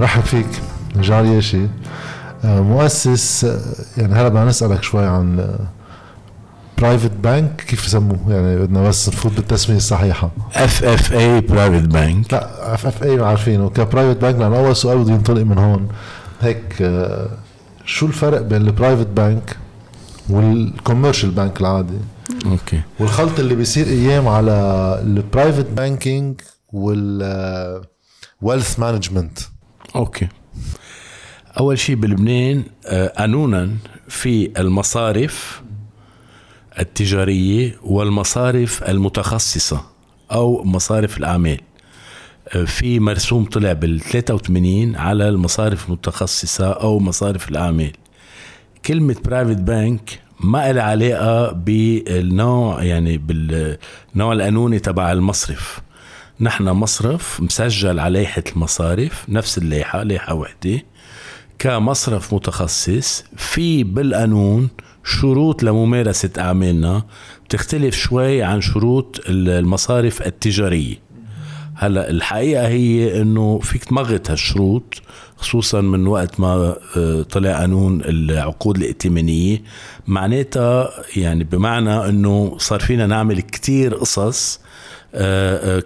رحب فيك. جان رياشي آه، مؤسس آه، يعني هلا بدنا نسألك شوي عن private bank كيف يسموه يعني بدنا بس نفوت بالتسمية الصحيحة. اف اف اي برايفت بانك لا اف اف اي عارفينه. ك private bank لأنه أول سؤال بده ينطلق من هون. هيك آه، شو الفرق بين ال private bank وال commercial bank العادي؟ okay. والخلط اللي بيصير أيام على ال private banking وال wealth management okay. أول شيء بلبنان آه، قانونا في المصارف التجارية والمصارف المتخصصة أو مصارف الأعمال. آه، في مرسوم طلع بال 83 على المصارف المتخصصة أو مصارف الأعمال. كلمة private bank ما لها علاقة بالنوع يعني بالنوع القانوني تبع المصرف. نحن مصرف مسجل على لائحة المصارف نفس اللائحة لائحة وحدة كمصرف متخصص في بالقانون شروط لممارسة أعمالنا بتختلف شوي عن شروط المصارف التجارية. هلأ الحقيقة هي إنه فيك تمغط هالشروط خصوصا من وقت ما آه، طلع قانون العقود الائتمانية. معناتها يعني بمعنى إنه صار فينا نعمل كتير قصص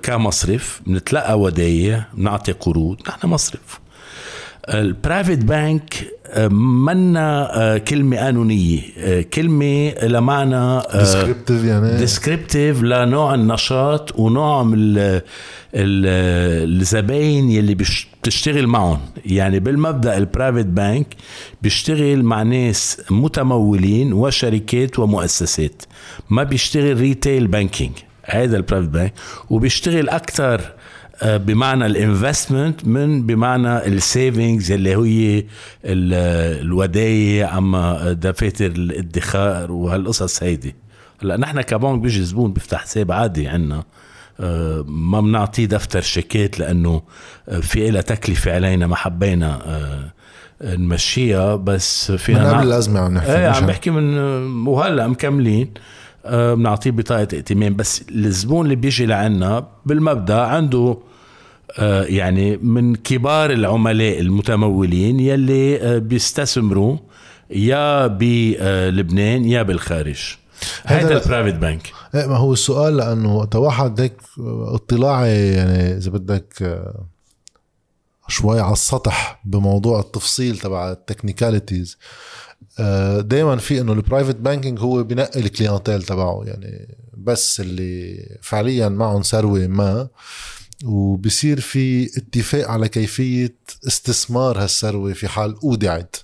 كمصرف بنتلقى ودايع بنعطي قروض نحن مصرف. ال private bank منا آه، كلمة قانونية آه، كلمة لمعنى descriptive يعني. descriptive لنوع النشاط ونوع من الزباين يلي بتشتغل معهم. يعني بالمبدأ ال private bank بيشتغل مع ناس متمولين وشركات ومؤسسات. ما بيشتغل retail banking هذا ال private bank وبيشتغل أكثر آه، بمعنى ال investment مش بمعنى ال savings اللي هي الودايع أما دفاتر الادخار وهالقصص هيدي. هلأ نحن كبنك بيجي زبون بيفتح حساب عادي عندنا آه، ما بنعطيه دفتر شيكات لأنه آه، في لها تكلفة علينا ما حبينا نمشيها بس فينا من قبل الأزمة عم نحكي إيه عم بحكي من وهلأ مكملين. بنعطيه بطاقة ائتمان. بس الزبون اللي بيجي لعنا بالمبدأ عنده آه، يعني من كبار العملاء المتمولين يلي آه، بيستثمروا يا بلبنان يا بالخارج. هذا ال private bank إيه ما هو السؤال لأنه واحد هيك اطلاعي يعني إذا بدك شوي على السطح بموضوع التفصيل تبع التكنيكاليتيز دائما في إنه ال private banking هو بنقي ال clientèle تبعه يعني بس اللي فعليا معهم ثروة ما وبصير في اتفاق على كيفية استثمار هالثروة في حال أودعت.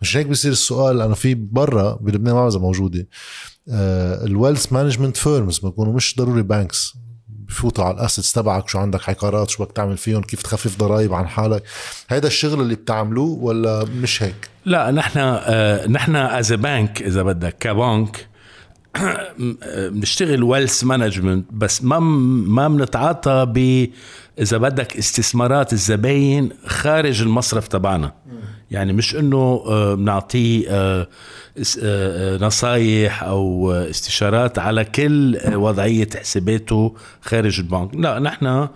مش هيك بصير السؤال؟ لأنه في برا بلبنان ما موجودة ال wealth management firms بيكونوا مش ضروري banks بفوتوا على ال assets تبعك شو عندك عقارات شو بدك تعمل فيهم كيف تخفف ضرائب عن حالك. هذا الشغل اللي بتعملوه ولا مش هيك؟ لا نحن آه نحن as bank إذا بدك كبنك بنشتغل wealth management بس ما ما بنتعاطى ب إذا بدك استثمارات الزباين خارج المصرف تبعنا. يعني مش إنه آه، بنعطيه آه، آه، نصايح أو استشارات على كل وضعية حساباته خارج البنك. لا نحن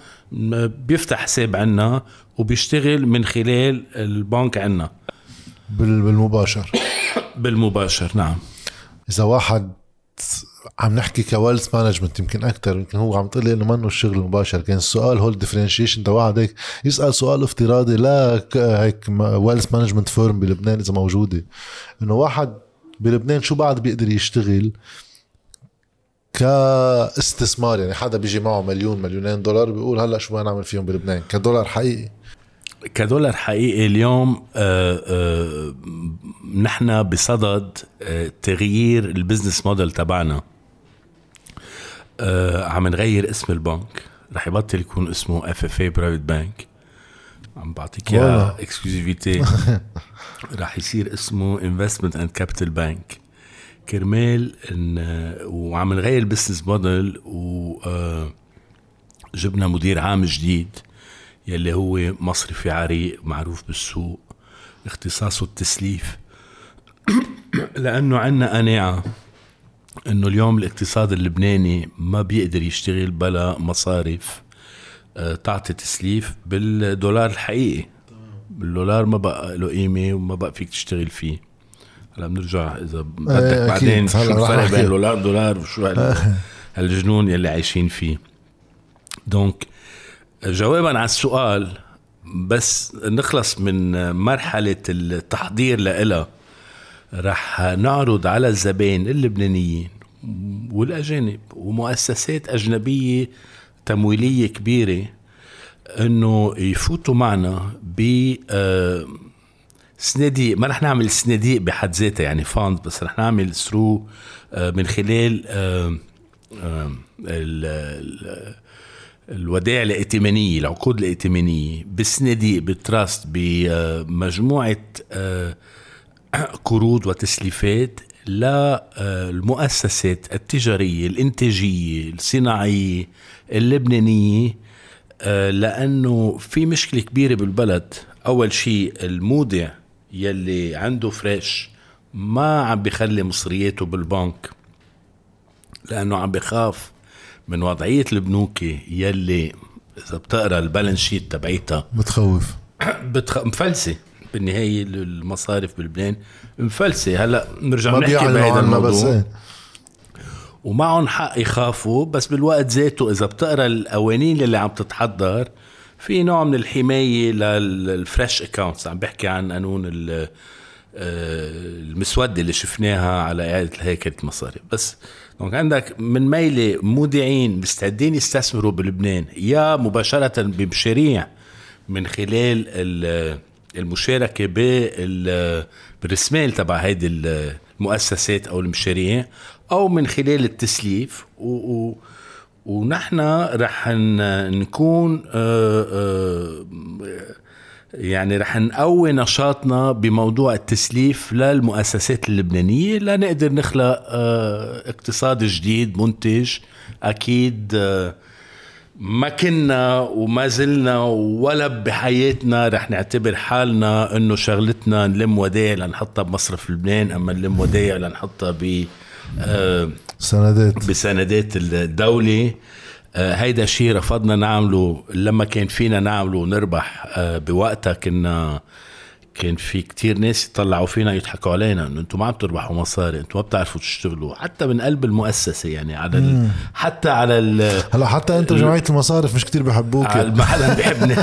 بيفتح حساب عنا وبيشتغل من خلال البنك عنا. بالمباشر. بالمباشر نعم. إذا واحد عم نحكي ك wealth management يمكن أكثر يمكن هو عم تقول لي إنه منه الشغل المباشر كان السؤال هو ال differentiation واحد هيك يسأل سؤال افتراضي لا هيك wealth management firm بلبنان إذا موجودة. إنه واحد بلبنان شو بعد بيقدر يشتغل؟ كاستثمار يعني حدا بيجي معه مليون مليونين دولار بيقول هلأ شو بدنا نعمل فيهم بلبنان؟ كدولار حقيقي. كدولار حقيقي اليوم آه، آه، نحن بصدد آه، تغيير ال business model تبعنا. عم نغير اسم البنك. رح يبطل يكون اسمه FFA Private Bank عم بعطيك اياها exclusivity رح يصير اسمه Investment and Capital Bank كرمال إن وعم نغير ال business model وجبنا مدير عام جديد. يلي هو مصرفي عريق معروف بالسوق. اختصاصه التسليف. لأنه عندنا قناعة إنه اليوم الاقتصاد اللبناني ما بيقدر يشتغل بلا مصارف آه، تعطي تسليف بالدولار الحقيقي. بالدولار ما بقى له قيمة وما بقى فيك تشتغل فيه. هلا بنرجع إذا بدك إيه، أكيد. بعدين شو الفرق. بين دولار دولار وشو هال- هالجنون يلي عايشين فيه. دونك جوابا على السؤال بس نخلص من مرحلة التحضير لإلها. رح نعرض على الزبائن اللبنانيين والأجانب ومؤسسات أجنبية تمويلية كبيرة إنه يفوتوا معنا ب آه، صناديق. ما رح نعمل صناديق بحد ذاتها يعني fund بس رح نعمل through من خلال آه، آه، الودائع الائتمانية العقود الائتمانية بالصناديق بال trust بمجموعة آه، قروض وتسليفات للمؤسسات التجارية الإنتاجية الصناعية اللبنانية آه، لأنه في مشكلة كبيرة بالبلد. أول شيء المودع يلي عنده fresh ما عم بيخلي مصرياته بالبنك لأنه عم بخاف من وضعية البنوك يلي إذا بتقرأ ال balance sheet تبعيتها بتخوف. بتخ... مفلسة. بالنهاية المصارف بلبنان مفلسة. هلأ بنرجع نحكي بهذا الموضوع. بس إيه. ومعهم حق يخافوا بس بالوقت ذاته إذا بتقرأ القوانين اللي عم تتحضر في نوع من الحماية لل fresh accounts عم بحكي عن قانون ال- المسوده اللي شفناها على إعادة هيكله المصارف بس دونك عندك من ميلة مودعين مستعدين يستثمروا بلبنان يا مباشرة بمشاريع من خلال ال- المشاركة بال- بالرسمال تبع هيدي المؤسسات أو المشاريع أو من خلال التسليف. و, و ونحن رح نكون آه، آه، يعني رح نقوي نشاطنا بموضوع التسليف للمؤسسات اللبنانية لنقدر نخلق آه، اقتصاد جديد منتج. أكيد آه، ما كنا وما زلنا ولا بحياتنا رح نعتبر حالنا إنه شغلتنا نلم ودايع لنحطها بمصرف لبنان أما نلم ودايع لنحطها ب آه، سندات. بسندات الدولة. هيدا شيء رفضنا نعمله لما كان فينا نعمله ونربح آه، بوقتها كنا كان في كتير ناس يطلعوا فينا يضحكوا علينا إنه أنتم ما عم تربحوا مصاري أنتم ما بتعرفوا تشتغلوا حتى من قلب المؤسسة يعني على ال... حتى على ال... هلا حتى انت جمعيه المصارف مش كتير بحبوك على ما حدا بيحبني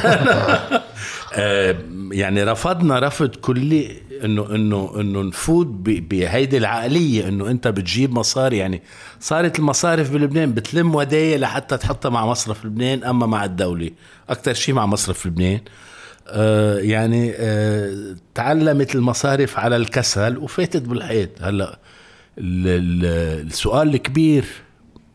آه، يعني رفضنا رفض كلي إنه إنه إنه نفوت بهيدي العقلية إنه أنت بتجيب مصاري. يعني صارت المصارف بلبنان بتلم ودايع لحتى تحطها مع مصرف لبنان أما مع الدولة. أكثر شيء مع مصرف لبنان. آه يعني آه تعلمت المصارف على الكسل وفاتت بالحيط. هلأ ال- ال- السؤال الكبير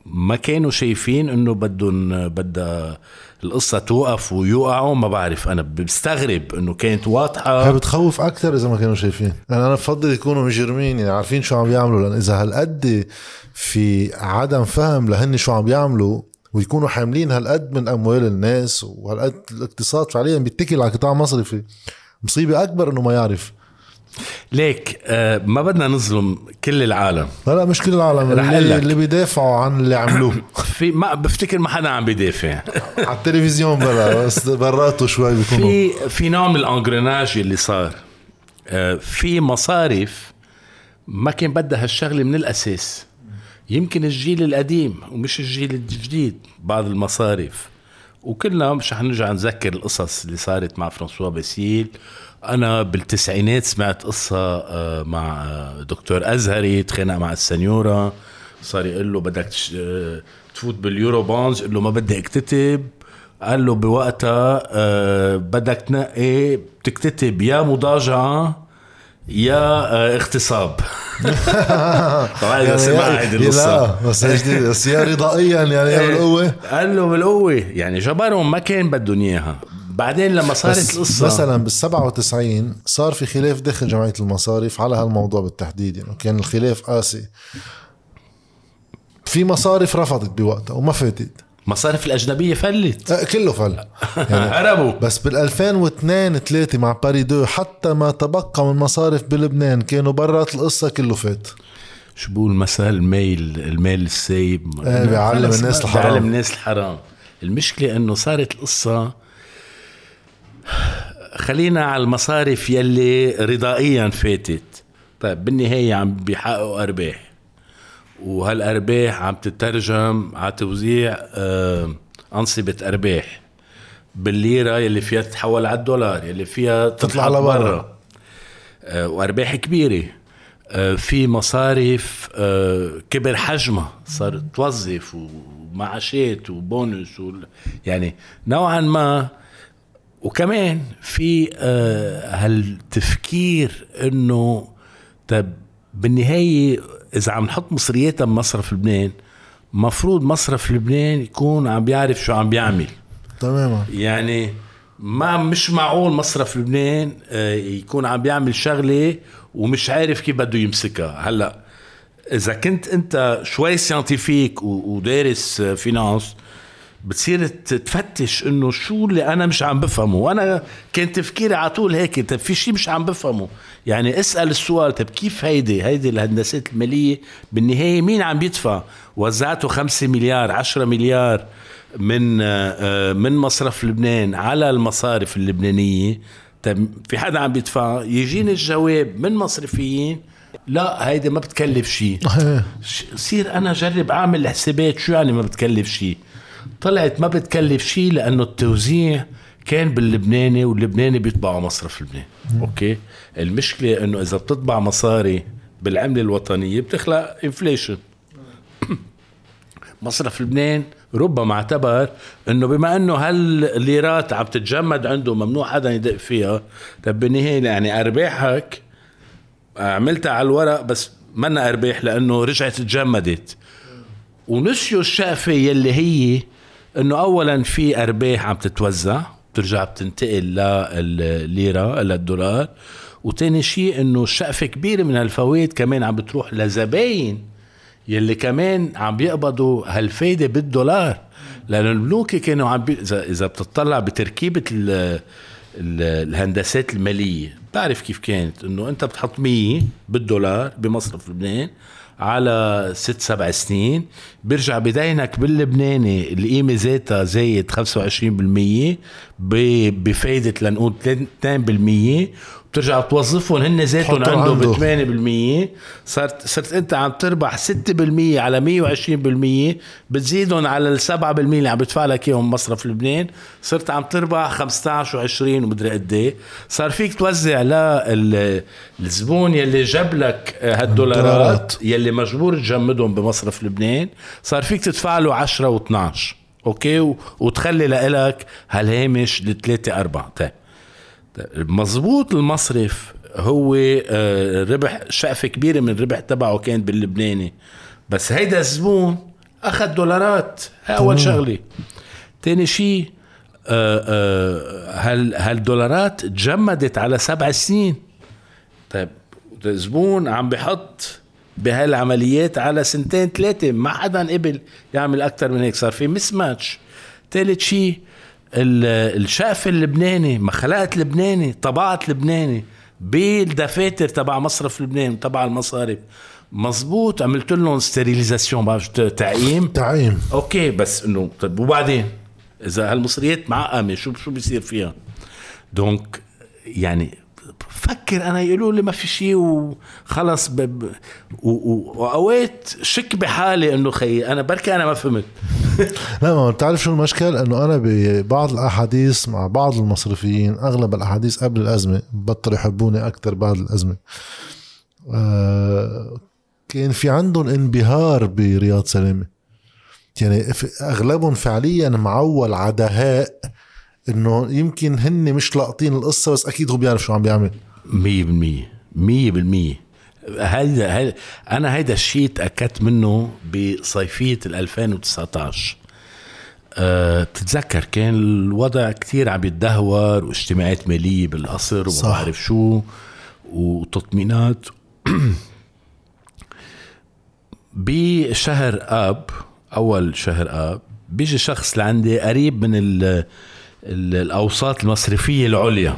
ما كانوا شايفين إنه بدهم بدها القصة توقف ويوقعوا ما بعرف. أنا بستغرب إنه كانت هي واضحه بتخوف أكثر إذا ما كانوا شايفين. يعني أنا بفضل يكونوا مجرمين يعني عارفين شو عم بيعملوا لأن إذا هالقد في عدم فهم لهن شو عم بيعملوا ويكونوا حاملين هالقد من أموال الناس وهالقد الاقتصاد فعليا بيتكل على قطاع مصرفي مصيبة أكبر إنه ما يعرف. ليك آه ما بدنا نظلم كل العالم. لا لا مش كل العالم رح اللي. اللي بيدافعوا عن اللي عملوه. في ما بفتكر ما حدا عم بيدافع. على التلفزيون بلا بس براته شوي بيكونوا. في في نوع من الانجريناج اللي صار. آه، في مصارف ما كان بدها هالشغلة من الأساس. يمكن الجيل القديم ومش الجيل الجديد بعض المصارف وكلنا مش حنرجع نذكر القصص اللي صارت مع فرانسوا باسيل. أنا بالتسعينات سمعت قصة آه، مع آه، دكتور أزهري تخانق مع السنيورة. صار يقول له بدك آه، تفوت بال Eurobonds. قال له ما بدي اكتتب. قال له بوقتها بدك تنقي بتكتتب يا مضاجعة. يا آه، اغتصاب. طبعا إذا سمع هيدي لا القصة. بس هي جديد بس يا رضائيا يعني يا إيه. بالقوة. قال له بالقوة. يعني جبرهم ما كان بدهم إياها. بعدين لما صارت بس القصة مثلا بال 97 صار في خلاف داخل جمعية المصارف على هالموضوع بالتحديد. يعني كان الخلاف قاسي. في مصارف رفضت بوقتها وما فاتت. مصارف الأجنبية فلت. آه، كله فل. يعني هربوا بس بال 2002 3 مع باري 2 حتى ما تبقى من مصارف بلبنان كانوا برات القصة كله فات. شو بقول مثل الميل الميل السايب؟ إيه، بيعلم الناس الحرام. بيعلم الناس الحرام. المشكلة إنه صارت القصة خلينا على المصارف يلي رضائيا فاتت. طيب بالنهاية عم بيحققوا أرباح. وهالأرباح عم تترجم على توزيع آه أنصبة أرباح. بالليرة يلي فيها تتحول على الدولار يلي فيها تطلع لبرا. آه وأرباح كبيرة. آه في مصارف كبر حجمها. صار توظف ومعاشات وبونس و يعني نوعا ما. وكمان في هالتفكير إنه طب بالنهاية إذا عم نحط مصرياتها بمصرف لبنان مفروض مصرف لبنان يكون عم بيعرف شو عم بيعمل. تماما. يعني ما مش معقول مصرف لبنان آه، يكون عم بيعمل شغلة ومش عارف كيف بده يمسكها. هلأ إذا كنت أنت شوي scientifique ودارس آه، finance بتصير تفتش إنه شو اللي أنا مش عم بفهمه. وأنا كان تفكيري على طول هيك طب في شيء مش عم بفهمه. يعني اسأل السؤال طب كيف هيدي؟ هيدي الهندسات المالية بالنهاية مين عم بيدفع وزعته 5 مليار 10 مليار من آه، آه، من مصرف لبنان على المصارف اللبنانية. طب في حدا عم بيدفع؟ يجيني الجواب من مصرفيين. لا هيدي ما بتكلف شيء. صير أنا جرب أعمل حسابات شو يعني ما بتكلف شيء. طلعت ما بتكلف شيء لأنه التوزيع كان باللبناني واللبناني بيطبعوا مصرف لبنان. أوكي. المشكلة إنه إذا بتطبع مصاري بالعملة الوطنية بتخلق inflation مصرف لبنان ربما اعتبر إنه بما إنه هالليرات عم تتجمد عنده ممنوع حدا يدق فيها طب بالنهاية يعني أرباحك عملتها على الورق بس منا أرباح لأنه رجعت تجمدت. ونسيوا الشقفه يلي هي إنه اولا في أرباح عم تتوزع. بترجع بتنتقل للليره للدولار. وتاني شيء إنه الشقفه كبيرة من هالفوائد كمان عم بتروح لزباين يلي كمان عم بيقبضوا هالفايدة بالدولار. لأنه البنوك كانوا عم بي... اذا بتطلع بتركيبة ال... ال... الهندسات المالية بتعرف كيف كانت؟ إنه أنت بتحط 100 بالدولار بمصرف لبنان على ست سبع سنين. بيرجع بدينك باللبناني القيمة ذاتها زايد 25% بفايدة لنقول 2% بترجع توظفهم هن ذاتهم عنده. ب 8% صرت صرت أنت عم تربح 6% على 120% بتزيدهم على ال 7% اللي عم بدفع لك إياهم مصرف لبنان. صرت عم تربح 15 و20 ومدري قد إيه. صار فيك توزع للزبون يلي جاب لك هالدولارات يلي مجبور تجمدهم بمصرف لبنان. صار فيك تدفع له 10 و12 أوكي؟ وتخلي لك هالهامش لثلاثة أربعة طيب مزبوط المصرف هو آه، ربح شقفة كبيرة من الربح تبعه كان باللبناني. بس هيدا الزبون أخذ دولارات أول شغلة. تاني شيء آه، آه، هال هالدولارات تجمدت على سبع سنين. طيب الزبون عم بحط بهالعمليات على سنتين ثلاثة ما حدا قبل يعمل أكثر من هيك صار في mismatch ثالث شيء الشقف اللبناني ما خلقت لبناني طبعت لبناني بالدفاتر تبع مصرف لبنان تبع المصارف. مزبوط عملت لهم stérilisation بعرف تعقيم تعقيم أوكي بس إنه طيب وبعدين؟ إذا هالمصريات معقمة شو شو بيصير فيها؟ دونك يعني فكر أنا يقولوا لي ما في شيء وخلص ب... و... واوقات شك بحالي إنه خي أنا بركي أنا ما فهمت. لا ما بتعرف شو المشكل؟ إنه أنا ببعض الأحاديث مع بعض المصرفيين أغلب الأحاديث قبل الأزمة بطلوا يحبوني أكثر بعد الأزمة. آه كان في عندهم انبهار برياض سلامة. يعني أغلبهم فعليا معول على دهاء إنه يمكن هن مش لاقطين القصة بس أكيد هو بيعرف شو عم بيعمل. 100% 100% هيدا هيدا أنا هيدا الشيء تاكدت منه بصيفية 2019 أه بتتذكر كان الوضع كتير عم يتدهور واجتماعات مالية بالقصر وما بعرف شو وتطمينات. بشهر آب أول شهر آب بيجي شخص لعندي قريب من الأوساط المصرفية العليا.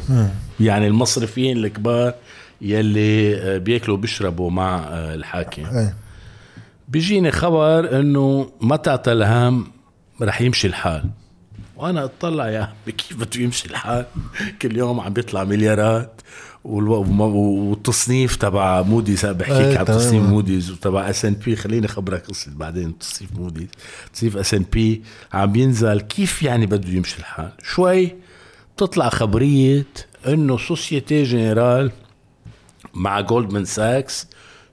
يعني المصرفيين الكبار يلي آه، بياكلوا بيشربوا مع آه، الحاكم. بيجيني خبر إنه ما تعطى الهام رح يمشي الحال. وأنا أطلع يا عمي كيف بده يمشي الحال؟ كل يوم عم بيطلع مليارات والتصنيف تبع موديز بحكيك إيه عن. تصنيف موديز وتبع S&P خليني اخبرك قصة بعدين تصنيف موديز تصنيف S&P عم بينزل كيف يعني بده يمشي الحال؟ شوي بتطلع خبرية إنه Société Générale مع Goldman Sachs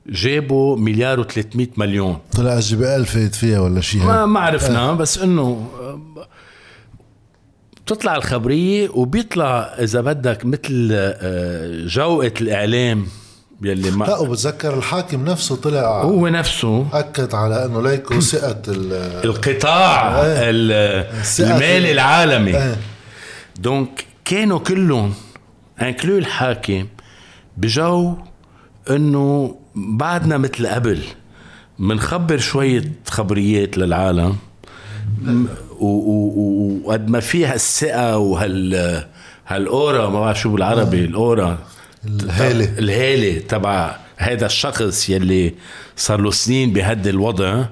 جابوا مليار و300 مليون. طلع ال GBL فايت فيها ولا شيء ما ما عرفنا بس إنه بتطلع الخبرية وبيطلع إذا بدك مثل آه، جوقة الإعلام يلي لا ما وبتذكر الحاكم نفسه طلع هو نفسه. أكد على إنه ليكو ثقة ال- القطاع. ال- الثقة المالي العالمي. donc كانوا كلهم انكلوا الحاكم بجو إنه بعدنا مثل قبل منخبر شوية خبريات للعالم وقد ما فيها الثقة وهال هال aura ما بعرف شو بالعربي ال aura الهالة. الهالة تبع هذا الشخص يلي صار له سنين بهدي الوضع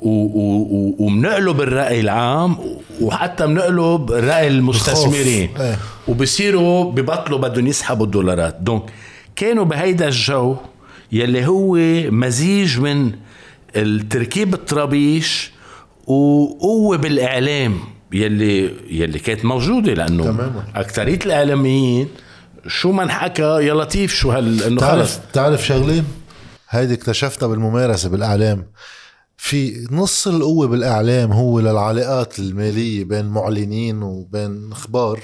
و- و- و- ومنقلب الرأي العام وحتى منقلب رأي المستثمرين. إيه. وبصيروا ببطلوا بدهم يسحبوا الدولارات دونك كانوا بهيدا الجو يلي هو مزيج من التركيب الطرابيش وقوة بالإعلام يلي يلي كانت موجودة لأنه تماماً. أكترية الإعلاميين شو ما انحكى يا لطيف شو هال إنه خلص تعرف تعرف شغلة هيدي اكتشفتها بالممارسة بالإعلام في نص القوة بالإعلام هو للعلاقات المالية بين معلنين وبين أخبار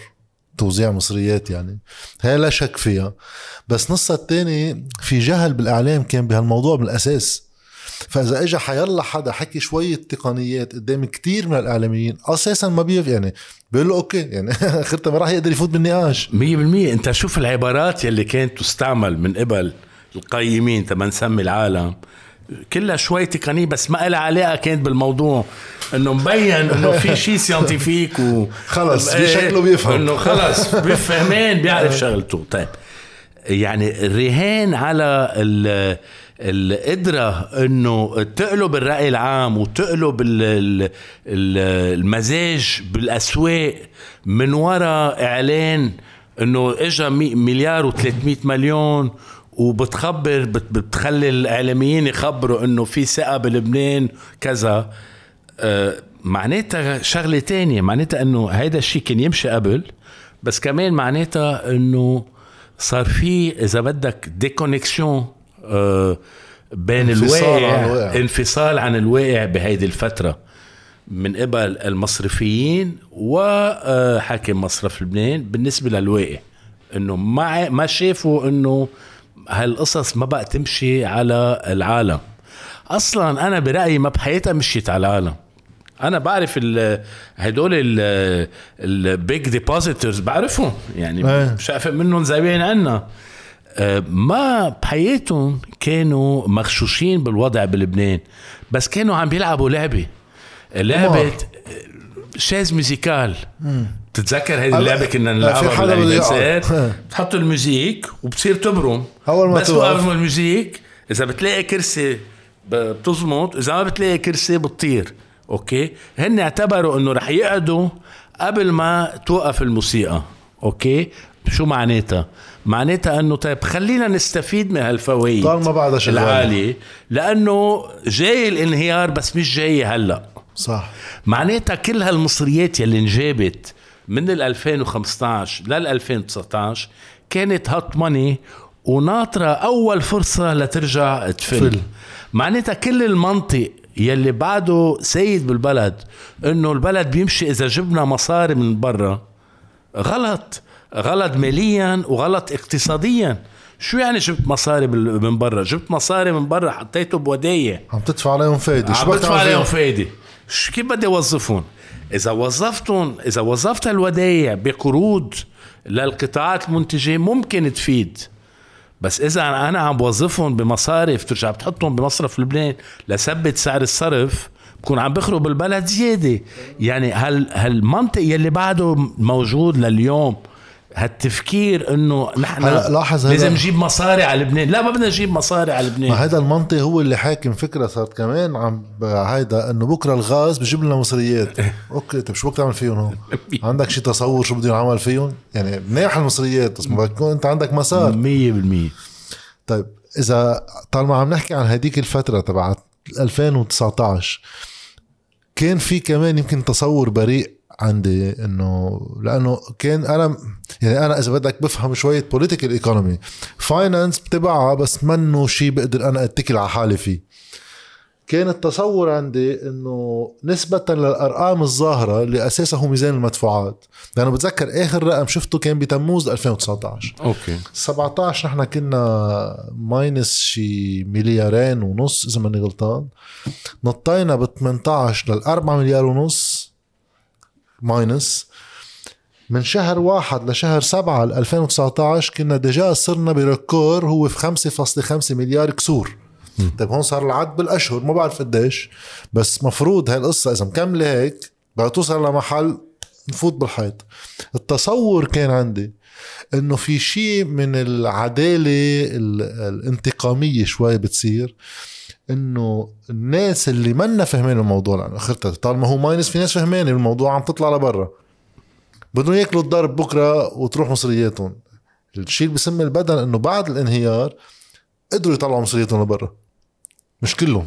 توزيع مصريات يعني. هي لا شك فيها. بس نصها الثاني في جهل بالإعلام كان بهالموضوع من الاساس فإذا اجى حيلا حدا حكي شوية تقنيات قدام كتير من الإعلاميين أساسا ما بيف يعني. بيقول له أوكي يعني اخرتها ما راح يقدر يفوت بالنقاش. مية بالمية. أنت شوف العبارات يلي كانت تستعمل من قبل القيمين تبع نسمي العالم. كلها شوي تقنية بس ما لها علاقة كانت بالموضوع. إنه مبين إنه في شيء scientifique و خلص، إيه، بشكله بيفهم. إنه خلص بيفهمين بيعرف شغلته. طيب يعني الرهان على ال القدرة إنه تقلب الرأي العام وتقلب ال- ال- ال- المزاج بالأسواق من وراء إعلان إنه اجى مي- مليار و300 مليون وبتخبر بت- بتخلي الاعلاميين يخبروا إنه في ثقة بلبنان كذا. آه، معناتها شغلة تانية. معناتها إنه هيدا الشيء كان يمشي قبل بس كمان معناتها إنه صار في إذا بدك ديكونكسيون بين انفصال الواقع عن الواقع. انفصال عن الواقع بهيدي الفترة. من قبل المصرفيين وحاكم مصرف لبنان بالنسبة للواقع. إنه ما ما شافوا إنه هالقصص ما بقى تمشي على العالم. أصلا أنا برأيي ما بحياتها مشيت على العالم. أنا بعرف ال هدول ال big depositors بعرفهم. يعني إيه. شايف منهم زاويين عنا. آه، ما بحياتهم كانوا مغشوشين بالوضع بلبنان بس كانوا عم بيلعبوا لعبة. لعبة chaises musicales بتتذكر هذه اللعبة كنا نلعبها يقعد. بتحط ال musique وبتصير تبرم. أول ما بس. وقف ال musique إذا بتلاقي كرسي بتزمط إذا ما بتلاقي كرسي بتطير. أوكي؟ هن اعتبروا إنه رح يقعدوا قبل ما توقف الموسيقى. أوكي؟ شو معناتها؟ معناتها إنه طيب خلينا نستفيد من هالفوائد طالما بعدها شغالة. العالية لأنه جاي الانهيار بس مش جاي هلأ. صح. معناتها كل هالمصريات يلي انجابت من ال 2015 لل 2019 كانت هات ماني وناطرة أول فرصة لترجع تفل. معناتها كل المنطق يلي بعده سيد بالبلد إنه البلد بيمشي إذا جبنا مصاري من برا غلط. غلط ماليا وغلط اقتصاديا. شو يعني جبت مصاري من برا؟ جبت مصاري من برا حطيته بودايع عم تدفع عليهم فايدة. عم تعمل عليهم فيهم؟ كيف بدي اوظفهم إذا وظفتهم إذا وظفت الودايع بقروض للقطاعات المنتجة ممكن تفيد. بس إذا أنا عم بوظفهم بمصارف ترجع بتحطهم بمصرف لبنان لثبت سعر الصرف بكون عم بخرب البلد زيادة. يعني هال هالمنطق يلي بعده موجود لليوم هالتفكير إنه نحن لاحظ لازم نجيب مصاري على لبنان. لا ما بدنا نجيب مصاري على ما لبنان هذا المنطق هو اللي حاكم فكرة صارت كمان عم هيدا إنه بكرة الغاز بجيب لنا مصريات. أوكي طيب شو بدك تعمل فيهم هون؟ عندك شي تصور شو بده ينعمل فيهم؟ يعني منيح المصريات بس ما بدك يكون أنت عندك مسار. 100% طيب إذا طالما عم نحكي عن هديك الفترة تبعت 2019 كان في كمان يمكن تصور بريء عندي إنه لأنه كان أنا يعني أنا إذا بدك بفهم شوية political economy finance بتبعها بس منه شيء بقدر أنا أتكل على حالي فيه. كان التصور عندي إنه نسبة للأرقام الظاهرة اللي أساسها هو ميزان المدفوعات. لأنه بتذكر آخر رقم شفته كان بتموز 2019 أوكي. 17 نحن كنا minus شي مليارين ونص إذا ماني غلطان. نطينا ب 18 لل 4 مليار ونص. minus من شهر واحد لشهر سبعة 2019 كنا déjà صرنا record هو في 5.5 مليار كسور. طيب هون صار العد بالأشهر ما بعرف قديش بس مفروض هاي القصة إذا مكملة هيك بدها توصل لمحل نفوت بالحيط. التصور كان عندي إنه في شيء من العدالة ال- الانتقامية شوي بتصير. إنه الناس اللي منا فاهمين الموضوع لأنه اخرتها طالما هو minus في ناس فهمانه الموضوع عم تطلع لبرا. بدهم ياكلوا الضرب بكرة وتروح مصرياتهم. الشيء اللي بسمي البدن إنه بعد الانهيار قدروا يطلعوا مصرياتهم لبرا. مش كلهم.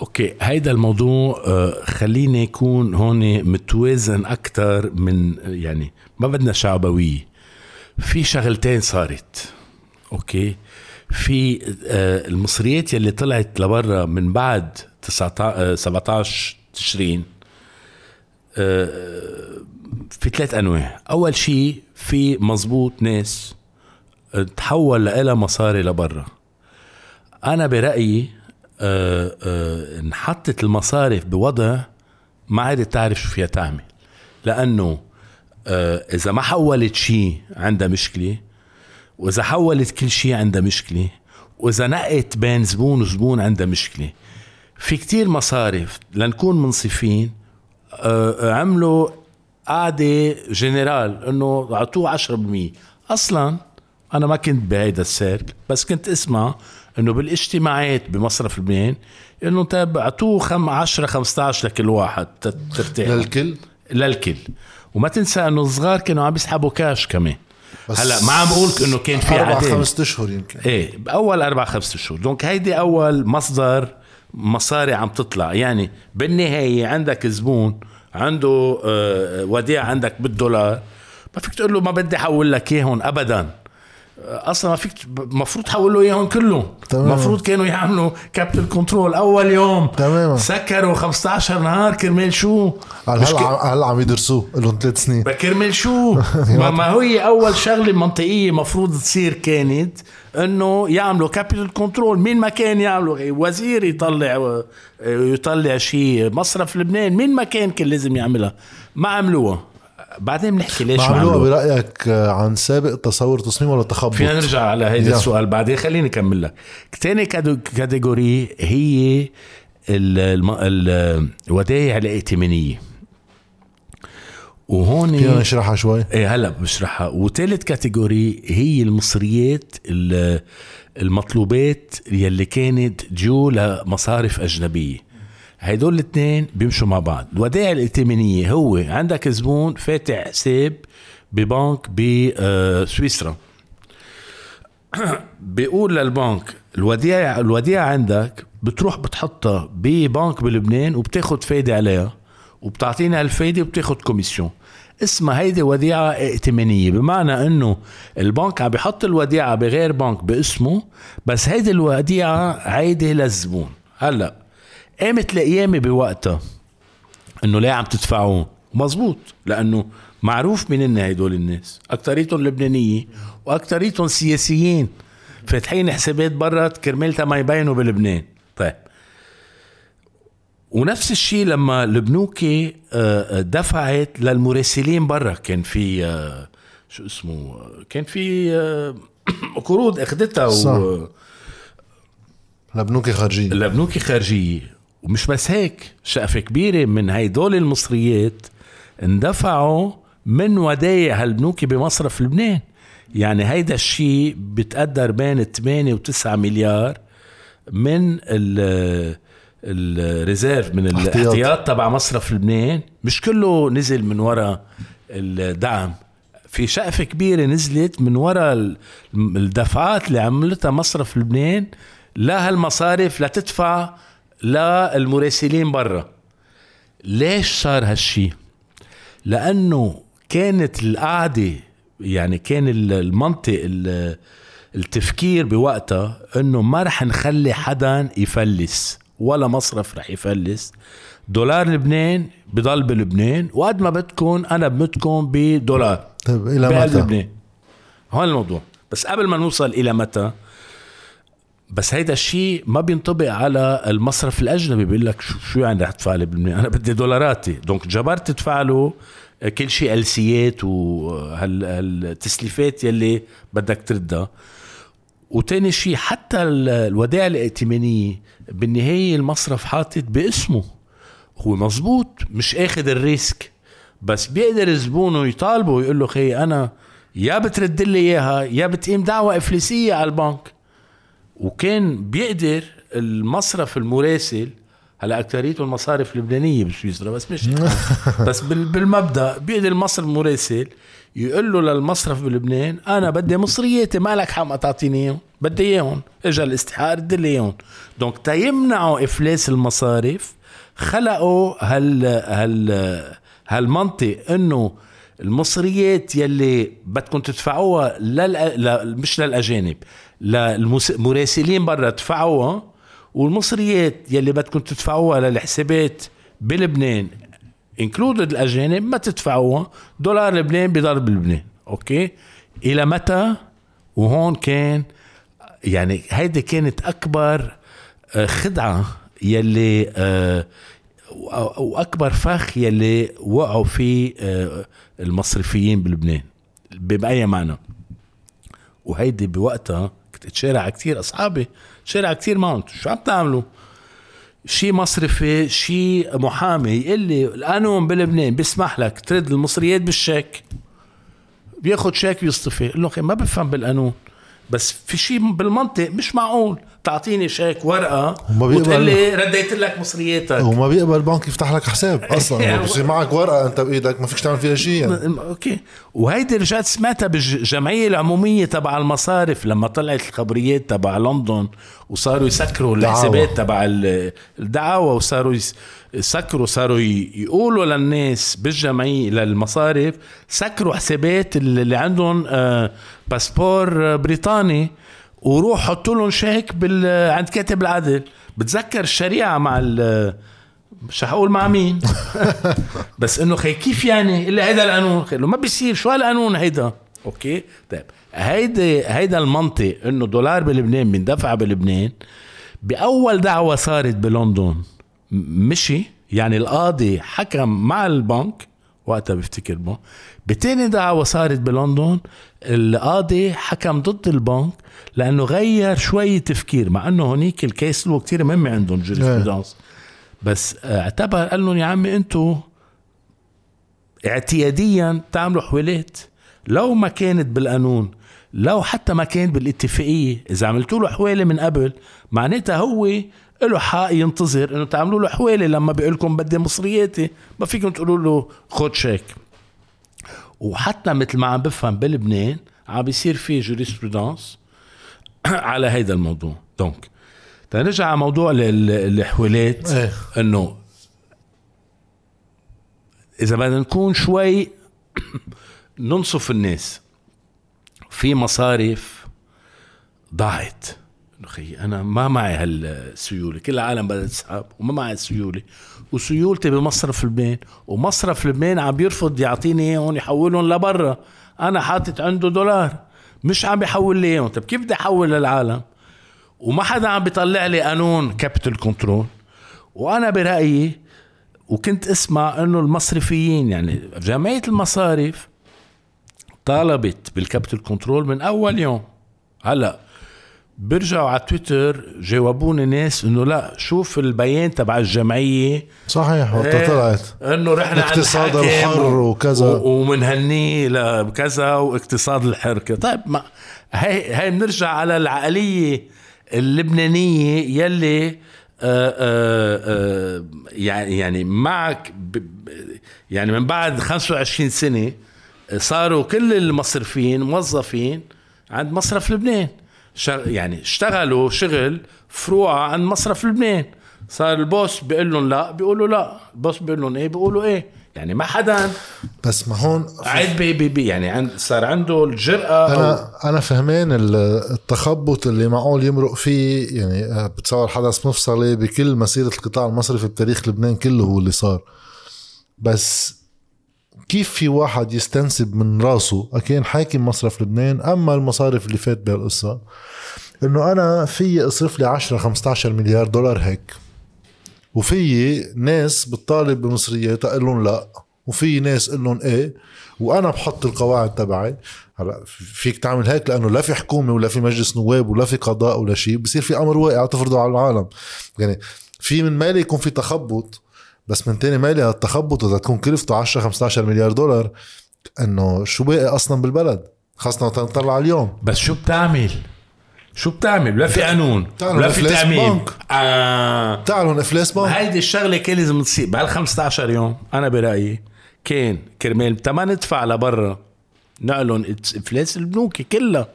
أوكي هيدا الموضوع آه، خلينا يكون هون متوازن أكثر من يعني ما بدنا شعبوية. في شغلتين صارت. أوكي؟ في آه، المصريات يلي طلعت لبرا من بعد 19 آه، 17 تشرين آه، في ثلاث أنواع. أول شيء في مزبوط ناس آه، تحول لها مصاري لبرا. أنا برأيي آه، آه، انحطت المصارف بوضع ما عادت تعرف شو فيها تعمل. لأنه آه، إذا ما حولت شيء عندها مشكلة وإذا حولت كل شيء عندها مشكلة وإذا نقت بين زبون وزبون عندها مشكلة. في كتير مصارف لنكون منصفين آه، عملوا قاعدة جنرال إنه أعطوه 10% أصلا أنا ما كنت بهيدا السيرك بس كنت أسمع إنه بالاجتماعات بمصرف لبنان إنه طيب أعطوه خم 10 15 لكل واحد ترتاح. للكل؟ للكل. وما تنسى إنه الصغار كانوا عم يسحبوا كاش كمان. هلا ما عم بقول إنه كان في أربع. خمسة أشهر يمكن. إيه باول أربع خمسة شهور donc هيدي أول مصدر مصاري عم تطلع. يعني بالنهاية عندك زبون عنده آه، وديعه عندك بالدولار. ما فيك تقول له ما بدي أحول لك إياهم ابدا. أصلا ما فيك المفروض تحول له إياهم كلهم. تمام. المفروض كانوا يعملوا capital control أول يوم. تماما. سكروا 15 نهار كرمال شو؟ هلا هلا عم يدرسوه لهم ثلاث سنين؟ بكرمل شو؟ ما, ما هي أول شغلة منطقية مفروض تصير كانت إنه يعملوا capital control مين ما كان يعملوا؟ وزير يطلع يطلع شيء. مصرف لبنان. مين ما كان كان لازم يعملها. ما عملوها. بعدين بنحكي ليش عملوها برأيك عن سابق تصور تصميم ولا تخبط؟ فينا نرجع على هيدا يا. السؤال بعدين خليني أكمل لك. كادو- catégorie هي الودائع الائتمانية. وهون فينا نشرحها شوي؟ إيه هلا بشرحها. وثالث كاتيجوري هي المصريات ال- المطلوبات يلي كانت جو لمصارف أجنبية. هيدول الاثنين بيمشوا مع بعض. الودائع الائتمانيه هو عندك زبون فاتح حساب ببنك بسويسرا بيقول للبنك الوديعة الوديعة عندك بتروح بتحطها ببنك بلبنان وبتاخد فايدة عليها وبتعطينا هالفايدة وبتاخد كوميسيون. اسمها هيدي وديعة ائتمانية بمعنى إنه البنك عم بيحط الوديعة بغير بنك باسمه بس هيدي الوديعة عايدة للزبون. هلأ قامت القيامة بوقتها إنه ليه عم تدفعون مزبوط لأنه معروف مين هدول الناس؟ أكتريتهم لبنانية وأكتريتهم سياسيين. فاتحين حسابات برا كرمالتها ما يبينوا بلبنان. طيب. ونفس الشيء لما البنوكي آه، آه، دفعت للمراسلين برا. كان في آه، شو اسمه كان في قروض أخذتها صح. و لبنوك خارجية. لبنوك خارجية. ومش بس هيك شقفة كبيرة من هيدول المصريات اندفعوا من ودايع هالبنوك بمصرف لبنان. يعني هيدا الشيء بتقدر بين 8 و9 مليار من ال الريزيرف من احتياط. الاحتياط. تبع مصرف لبنان. مش كله نزل من وراء الدعم. في شقفة كبيرة نزلت من وراء ال- الدفعات اللي عملتها مصرف لبنان لهالمصارف لتدفع للمراسلين برا. ليش صار هالشي؟ لأنه كانت القعدة يعني كان ال- المنطق ال- التفكير بوقتها إنه ما رح نخلي حدا يفلس ولا مصرف رح يفلس. دولار لبنان بضل بلبنان وقد ما بدكم أنا بمتكم بدولار. طيب إلى متى؟ لبنان هون الموضوع. بس قبل ما نوصل إلى متى بس هيدا الشيء ما بينطبق على المصرف الأجنبي. بيقول لك شو يعني رح تدفع لي بلبنان أنا بدي دولاراتي. دونك جبرت تدفع له كل شيء ألسيات وهالتسليفات يلي بدك تردها. وتاني شيء حتى ال- الودائع الائتمانية بالنهاية المصرف حاطط باسمه. هو مزبوط مش آخذ الريسك. بس بيقدر زبونه يطالبه ويقول له خي أنا يا بترد لي إياها يا بتقيم دعوة افلاسية على البنك. وكان بيقدر المصرف المراسل هلا اكثريته المصارف اللبنانية بسويسرا بس مش بس بال- بالمبدأ بيقدر المصرف المراسل يقول له للمصرف بلبنان أنا بدي مصرياتي ما لك حق ما تعطيني إياهم بدي إياهم. اجى الاستحقاق رد لي إياهم. donc تيمنعوا إفلاس المصارف خلقوا هال هال هالمنطق إنه المصريات يلي بدكم تدفعوها لل... مش للأجانب للمراسلين برا تدفعوها والمصريات يلي بدكم تدفعوها للحسابات بلبنان included الأجانب ما تدفعوها. دولار لبنان بضل بلبنان أوكي؟ إلى متى؟ وهون كان يعني هيدي كانت أكبر آه، خدعة يلي آه، وأكبر فخ يلي وقعوا فيه آه، المصرفيين بلبنان بأي معنى؟ وهيدي بوقتها كنت اتشارع كتير أصحابي اتشارع كتير معهم. شو عم تعملوا؟ شي مصرفي شي محامي. يقول لي القانون بلبنان بيسمح لك ترد المصريات بالشيك. بياخد شيك بيصطفي قال له ما بفهم بالقانون بس في شيء بالمنطق مش معقول. تعطيني شيك ورقة وما بيقبل- وتقول لي رديت لك مصرياتك وما بيقبل البنك يفتح لك حساب أصلا بصير معك ورقة أنت بإيدك ما فيك تعمل فيها شيء يعني. أوكي وهيدي رجعت سمعتها بالجمعية العمومية تبع المصارف لما طلعت الخبريات تبع لندن وصاروا يسكروا. الحسابات تبع ال- الدعاوى وصاروا يس- يسكروا صاروا يقولوا للناس بالجمعية للمصارف سكروا حسابات اللي عندهم آه، باسبور آه، بريطاني وروح حطوا لهم شيك بال عند كاتب العدل بتذكر الشريعة مع ال مش حقول مع مين. بس إنه خي كيف يعني؟ قال هيدا القانون. خي ما بيصير. شو هالقانون هيدا؟ أوكي؟ طيب. هيدا هيدا المنطق إنه دولار بلبنان بيندفع بلبنان بأول دعوة صارت بلندن مشي. يعني القاضي حكم مع البنك وقتها بفتكر بو- بتاني دعوة صارت بلندن القاضي حكم ضد البنك لأنه غير شوي تفكير مع أنه هونيك ال case law كتير مهم عندهم jurisprudence بس اعتبر قال لهم يا عمي أنتوا اعتياديا تعملوا حوالات. لو ما كانت بالقانون لو حتى ما كانت بالاتفاقية إذا عملتوا له حوالة من قبل معناتها هو له حق ينتظر إنه تعملوا له حوالة. لما بيقول لكم بدي مصرياتي ما فيكم تقولوا له خد شيك. وحتى مثل ما عم بفهم بلبنان عم بيصير في jurisprudence على هيدا الموضوع. donc تنرجع على موضوع ال- ال- الحوالات إيه. إنه إذا بدنا نكون شوي ننصف الناس. في مصارف ضاعت. أخي أنا ما معي هالسيولة. كل العالم بدها تسحب وما معي السيوله وسيولتي بمصرف لبنان ومصرف لبنان عم بيرفض يعطيني إياهم يحولهم لبرا. أنا حاطط عنده دولار. مش عم بيحول لي إياهم. طب كيف بدي أحول للعالم؟ وما حدا عم بيطلع لي قانون capital control وأنا برأيي وكنت أسمع إنه المصرفيين يعني جمعية المصارف طالبت بال capital control من أول يوم. هلأ بيرجعوا على تويتر جاوبوني ناس إنه لا شوف البيان تبع الجمعية. صحيح وقت إيه، طلعت. إنه رحنا الاقتصاد الحاكم الحر وكذا. ومنهنيه لكذا واقتصاد الحركة. طيب ما هي هي بنرجع على العقلية اللبنانية يلي يعني يعني معك يعني من بعد 25 سنة صاروا كل المصرفين موظفين عند مصرف لبنان. يعني اشتغلوا شغل فروع عند مصرف لبنان. صار البوس بيقول لهم لا بيقولوا لا. البوس بيقول لهم إيه بيقولوا إيه. يعني ما حدا بس ما هون قاعد بي بي بي يعني عند صار عنده الجرأة أو أنا أنا فهمان ال- التخبط اللي معقول يمرق فيه. يعني آه، بتصور حدث مفصلي بكل مسيرة القطاع المصرفي بتاريخ لبنان كله هو اللي صار. بس كيف في واحد يستنسب من راسه؟ إن كان حاكم مصرف لبنان أما المصارف اللي فات بهالقصه إنه أنا في أصرف لي 10 15 مليار دولار هيك. وفي ناس بتطالب بمصريات أقول لهم لا. وفي ناس أقول لهم إيه. وأنا بحط القواعد تبعي. هلا فيك تعمل هيك لأنه لا في حكومة ولا في مجلس نواب ولا في قضاء ولا شيء. بصير في أمر واقع تفرضه على العالم. يعني في من مالي يكون في تخبط. بس من تاني مالي هالتخبط إذا تكون كلفته 10 15 مليار دولار إنه شو باقي أصلا بالبلد؟ نطلع على اليوم. بس شو بتعمل؟ شو بتعمل؟ لا في قانون ولا في بنك. آه. تعالوا إفلاس بنك. هيدي الشغلة كان لازم تصير بهال 15 يوم أنا برأيي كان كرمال تما ندفع لبرا. إتس- إفلاس البنوك كلها.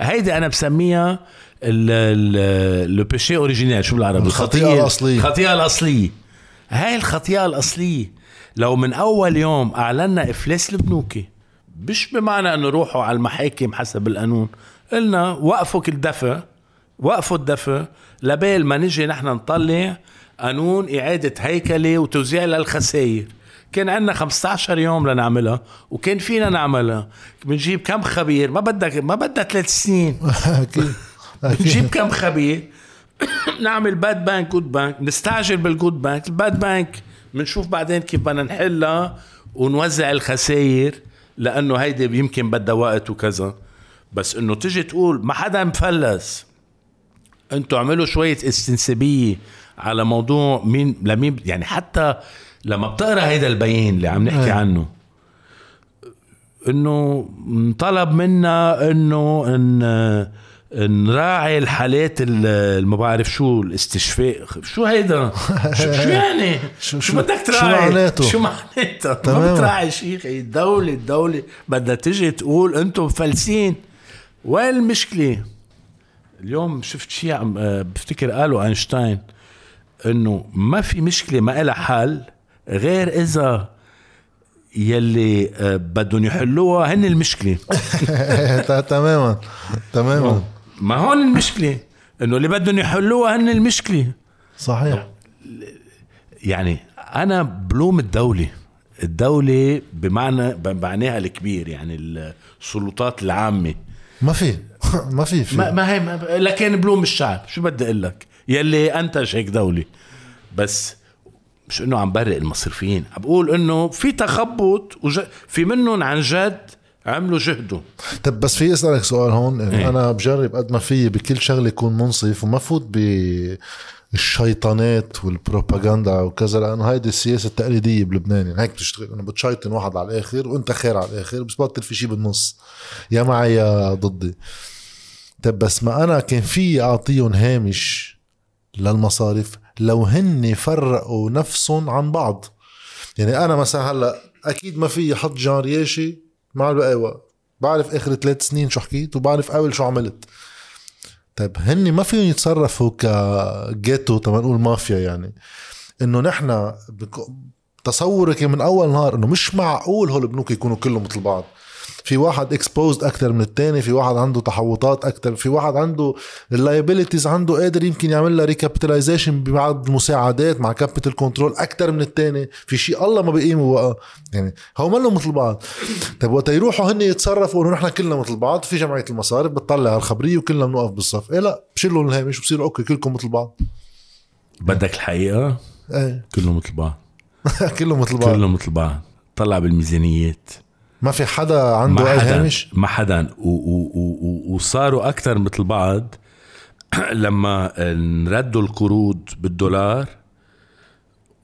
هيدي أنا بسميها le péché originel شو بالعربي؟ الخطيئة. الأصلية. الخطيئة الأصلية. هاي الخطيئة الأصلية. لو من أول يوم أعلنا إفلاس البنوك مش بمعنى إنه روحوا على المحاكم حسب القانون. قلنا وقفوا كل دفع وقفوا الدفع لبين ما نجي نحن نطلع قانون إعادة هيكلة وتوزيع للخسائر. كان عندنا 15 يوم لنعملها وكان فينا نعملها. بنجيب كم خبير؟ ما بدك ما بدها ثلاث سنين. بنجيب كم خبير؟ نعمل bad bank good bank نستعجل بال good bank ال bad bank بنشوف بعدين كيف بدنا نحلها ونوزع الخسائر لأنه هيدي يمكن بدها وقت وكذا. بس إنه تجي تقول ما حدا مفلس. أنتوا اعملوا شوية استنسابية على موضوع مين لمين يعني حتى لما بتقرأ هيدا البيان اللي عم نحكي. عنه إنه طلب منا إنه إن نراعي الحالات ال- اللي ما بعرف شو الاستشفاء. شو هيدا؟ شو, شو يعني؟ شو- شو, شو- شو بدك شو تراعي؟ معناته؟ شو معناتها ما. بتراعي شيء. الدولة الدولة بدها تجي تقول أنتم مفلسين وين المشكلة؟ اليوم شفت شيء عم آه، بفتكر قاله أينشتاين إنه ما في مشكلة ما لها حل غير إذا يلي آه، بدهم يحلوها هن المشكلة. تماما. تماما. ما هون المشكلة. إنه اللي بدهم يحلوها هن المشكلة. صحيح. يعني أنا بلوم الدولة. الدولة بمعنى بمعناها الكبير يعني السلطات العامة. ما في. ما في في. ما, ما هي ما لكن بلوم الشعب. شو بدي أقول لك؟ يلي أنتج هيك دولة. بس مش إنه عم برق المصرفيين. عم بقول إنه في تخبط وج... في منهم عن جد عملوا جهدهم طب بس في اسألك سؤال هون إيه. أنا بجرب قد ما في بكل شغلة يكون منصف وما فوت بالشيطانات والبروباغندا وكذا لأنه هيدي السياسة التقليدية بلبنان. يعني هيك بتشتغل إنه بتشيطن واحد على الآخر وأنت خير على الآخر بس بطل في شيء بالنص. يا معي يا ضدي. طب بس ما أنا كان في أعطيهم هامش للمصارف لو هن فرقوا نفسهم عن بعض. يعني أنا مثلا هلأ أكيد ما في حط جان رياشي مع البقية بعرف آخر ثلاث سنين شو حكيت وبعرف قبل شو عملت. طيب هن ما فيهم يتصرفوا ك ghetto تما نقول مافيا يعني. إنه نحن تصورك من أول نهار إنه مش معقول هول البنوك يكونوا كلهم مثل بعض. في واحد exposed أكثر من الثاني في واحد عنده تحوطات أكثر في واحد عنده ال liabilities عنده قادر يمكن يعمل لها recapitalization ببعض المساعدات مع capital control أكثر من الثاني في شيء الله ما بيقيمه بقى. يعني هو مالهم مثل بعض. طيب وقت يروحوا هن يتصرفوا إنه نحن كلنا مثل بعض في جمعية المصارف بتطلع الخبرية وكلنا بنوقف بالصف. إيه لا بشيلوا الهامش وبصيروا أوكي كلكم مثل بعض. بدك الحقيقة؟ إيه. كلهم مثل بعض. كلهم مثل بعض. كلهم مثل بعض. طلع بالميزانيات. ما في حدا عنده ما أي حدا هامش؟ ما حدا. وصاروا أكثر مثل بعض. لما نردوا القروض بالدولار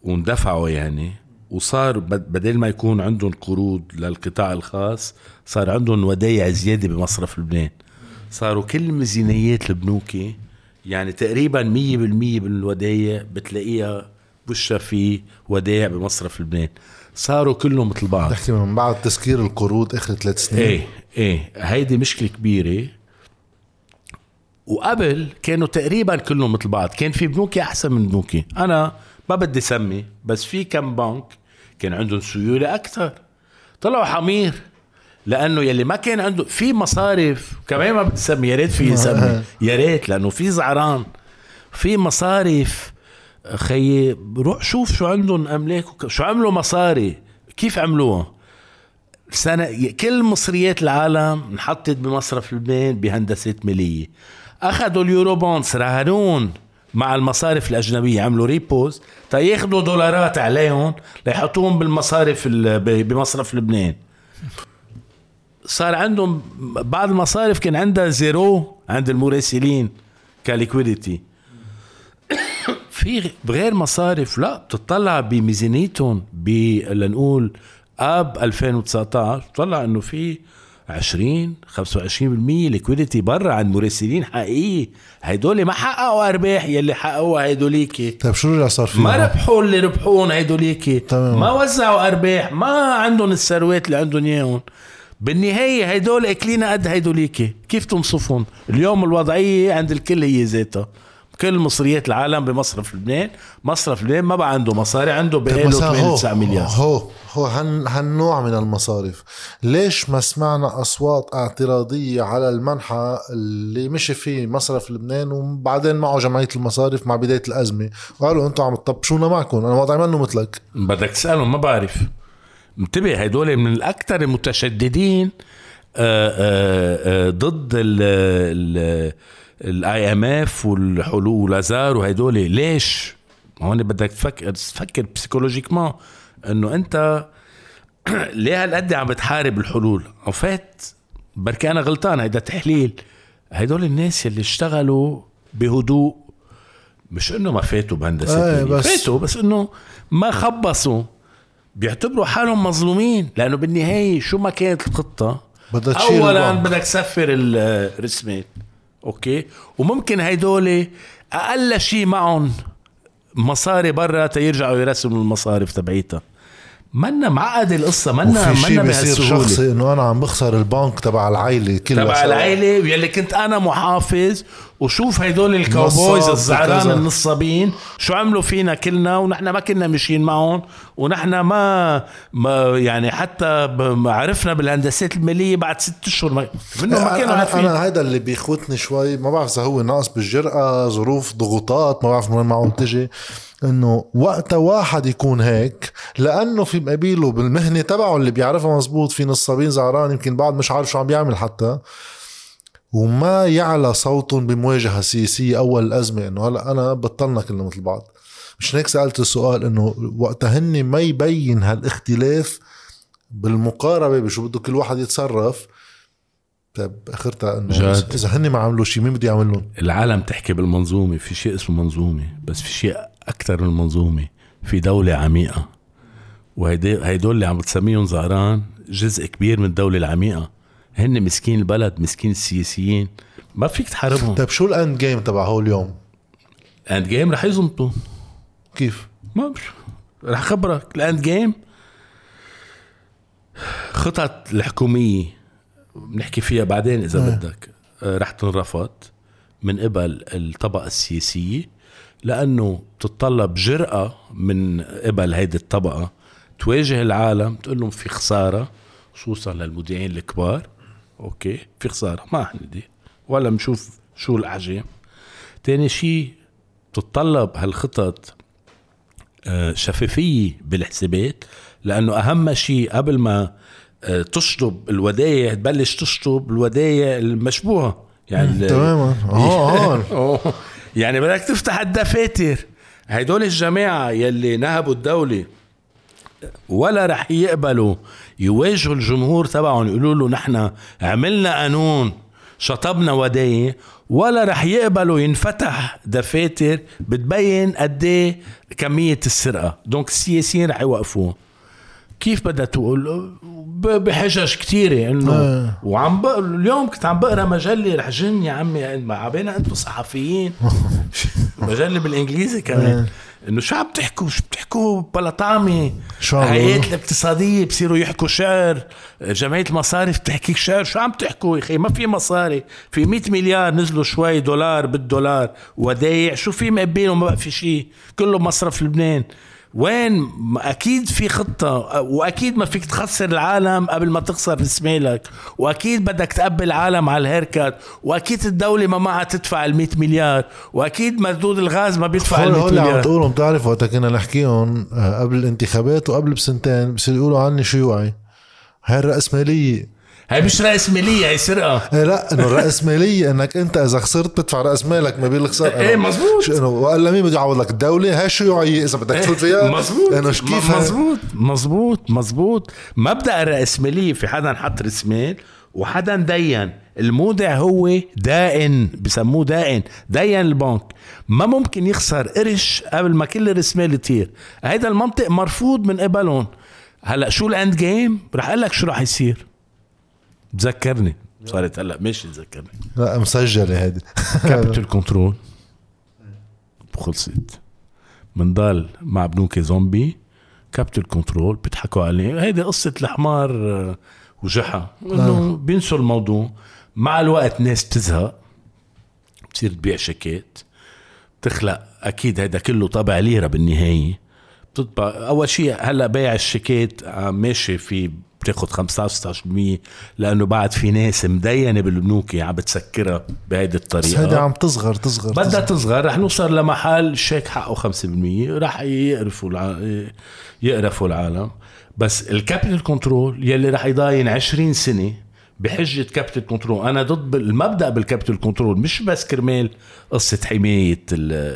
واندفعوا يعني وصار بدل ما يكون عندهم قروض للقطاع الخاص صار عندهم ودايع زيادة بمصرف لبنان. صاروا كل ميزانيات البنوكي يعني تقريبا 100% بالودايع بتلاقيها بوشها في ودايع بمصرف لبنان. صاروا كلهم مثل بعض. تحكي من بعد تسكير القروض آخر ثلاث سنين. إيه إيه. هيدي مشكلة كبيرة. وقبل كانوا تقريبا كلهم مثل بعض. كان في بنوكي أحسن من بنوكي. أنا ما بدي سمي بس في كم بنك كان عندهم سيولة أكثر. طلعوا حمير لأنه يلي ما كان عنده في مصارف كمان ما بدي سمي يا ريت في يسمي يا ريت لأنه في زعران. في مصارف خيي روح شوف شو عندهم أملاك شو عملوا مصاري كيف عملوها؟ سنة كل مصريات العالم انحطت بمصرف لبنان بهندسة مالية. أخذوا ال Eurobonds رهنون مع المصارف الأجنبية عملوا repos تياخذوا دولارات عليهم ليحطوهم بالمصارف بمصرف لبنان. صار عندهم بعض المصارف كان عندها zero عند المراسلين ك liquidity في غير مصارف لا بتطلع بميزانيتهم لنقول آب 2019 طلع إنه في 20 25% ليكويديتي برا عند مراسلين حقيقي. هيدول ما حققوا أرباح يلي حققوها هيدوليك طيب شو رجع صار فيه؟ ما ربحوا اللي ربحوهم هيدوليك ما وزعوا أرباح ما عندهم الثروات اللي عندهم إياهم. بالنهاية هيدول أكلين قد هيدوليك كيف تنصفهم؟ اليوم الوضعية عند الكل هي ذاتها. كل مصريات العالم بمصرف لبنان مصرف لبنان ما بقى عنده مصاري عنده بقاله 8 9 مليار. هو هو هن هالنوع من المصارف ليش ما سمعنا أصوات اعتراضية على المنحى اللي مشي فيه مصرف لبنان وبعدين معه جمعية المصارف مع بداية الأزمة؟ وقالوا أنتم عم تطبشونا معكم أنا وضعي منه مثلك. بدك تسألهم ما بعرف. انتبه هدول من الأكثر المتشددين آآ آه، آآ آه، آه، ضد ال ال IMF والحلول ولازار وهدول ليش؟ هون بدك تفكر تفكر بسيكولوجيكمان إنه أنت ليه هالقد عم بتحارب الحلول؟ فات بركي أنا غلطان هيدا تحليل. هدول الناس اللي اشتغلوا بهدوء. مش إنه ما فاتوا بهندسة آه بس فاتوا بس إنه ما خبصوا. بيعتبروا حالهم مظلومين. لأنه بالنهاية شو ما كانت الخطة؟ بدك اولا بدك تسفر الرسمات. أوكي؟ وممكن هيدول أقل شيء معهم مصاري برا تيرجعوا يرسموا المصارف تبعيتها. منا معقدة القصة منا منا بيصير شخصي إنه أنا عم بخسر البنك تبع العائلة كلها تبع العائلة ويلي كنت أنا محافظ وشوف هدول ال cowboys الزعران النصابين شو عملوا فينا كلنا ونحن ما كنا ماشيين معهم ونحن ما, ما يعني حتى عرفنا بالهندسات المالية بعد ست أشهر ما منهم ما كانوا عارفين. أنا هيدا اللي بيخوتني شوي ما بعرف إذا هو ناقص بالجرأة ظروف ضغوطات ما بعرف من وين معهم تجي إنه وقت واحد يكون هيك لأنه في مقابله بالمهنة تبعه اللي بيعرفها مزبوط في نصابين زعران يمكن بعد مش عارف شو عم بيعمل حتى. وما يعلى صوتهم بمواجهة سياسية أول الازمه إنه هلا أنا بطلنا كلنا مثل بعض. مش هيك سألت السؤال إنه وقتها هن ما يبين هالاختلاف بالمقاربة بشو بده كل واحد يتصرف. طيب أخرتها إنه. إذا هن ما عملوا شيء مين بده يعمل لهم؟ العالم تحكي بالمنظومة في شيء اسمه منظومة بس في شيء أكثر من المنظومه في دولة عميقة. وهيدول اللي عم تسميهم زعران جزء كبير من الدولة العميقة. هن مسكين البلد مسكين السياسيين. ما فيك تحاربهم. طيب شو ال end game تبع هول اليوم؟ end game رح يزمطوا. كيف؟ ما مش رح خبرك. ال end game خطط الحكومية بنحكي فيها بعدين إذا. بدك. آه، رح تنرفض من قبل الطبقة السياسية لأنه تتطلب جرأة من قبل هيدي الطبقة تواجه العالم تقول لهم في خسارة خصوصا للمودعين الكبار. أوكي في خسارة ما عندي. ولا بنشوف شو الاحجام تاني شيء تتطلب هالخطط آه، شفافية بالحسابات لأنه أهم شيء قبل ما آه، تشطب الودايع تبلش تشطب الودايع المشبوهة. يعني تماما آه يعني بدك تفتح الدفاتر. هدول الجماعة يلي نهبوا الدولة ولا رح يقبلوا يواجهوا الجمهور تبعهم يقولوا له نحن عملنا قانون شطبنا ودايع ولا رح يقبلوا ينفتح دفاتر بتبين قد إيه كمية السرقة. دونك السياسيين رح يوقفوه. كيف بدها تقول؟ بحجج كتيرة إنه آه. وعم بق... اليوم كنت عم بقرأ مجلة رح جن يا عمي عبينا أنتم صحفيين. مجلة بالإنجليزي كمان. إنه شو عم تحكوا؟ شو بتحكوا؟ بلا طعمه بيقولوا؟ الاقتصادية بصيروا يحكوا شعر. جمعية المصارف بتحكيك شعر. شو عم تحكوا يا أخي؟ ما في مصاري. في 100 مليار نزلوا شوي دولار بالدولار. ودايع. شو في مقبين وما بقى في شيء كله مصرف لبنان. وين أكيد في خطة وأكيد ما فيك تخسر العالم قبل ما تخسر رسمالك وأكيد بدك تقبل العالم على الهيركات وأكيد الدولة ما معها تدفع ال 100 مليار وأكيد مردود الغاز ما بيدفع ال 100 هول عم مليار. تقولهم بتعرف وقت كنا نحكيهم آه، قبل الانتخابات وقبل بسنتين بصيروا يقولوا عني شيوعي هاي الرأسمالية هي مش رأس مالية هي سرقة. إيه لا إنه الرأسمالية إنك أنت إذا خسرت بتدفع رأس مالك ما بين الخسارة إيه، مزبوط. إنه والا مين بده يعوض لك؟ الدولة؟ هاي شيوعية إذا بدك تفوت فيها؟ مزبوط إنه كيف؟ مزبوط مزبوط مزبوط مبدأ الرأسمالية في حدا حط رأس مال وحدا دين. المودع هو دائن بسموه دائن. دين البنك. ما ممكن يخسر قرش قبل ما كل رأس مال يطير. هيدا المنطق مرفوض من قبلهم. هلأ شو ال end game رح أقول لك شو رح يصير. تذكرني. صارت هلا ماشي تذكرني. لا مسجلة هيدي. capital control خلصت. منضل مع بنوك zombie capital control بيضحكوا عليه هيدي قصة الحمار آه، وجحا. إنه بينسوا الموضوع. مع الوقت ناس بتزهق. بتصير تبيع شيكات. بتخلق أكيد هيدا كله طابع ليرة بالنهاية. بتطبع أول شيء هلأ بيع الشيكات عم ماشي في بتاخد 15 16% لأنه بعد في ناس مدينة بالبنوك عم بتسكرها بهيدي بس الطريقة هيدي عم تصغر تصغر بدها تصغر. تصغر. رح نوصل لمحل الشيك حقه 5% رح يقرفوا الع... يقرفوا العالم. بس ال capital control يلي رح يضاين 20 سنة بحجة capital control أنا ضد المبدأ بال capital control مش بس كرمال قصة حماية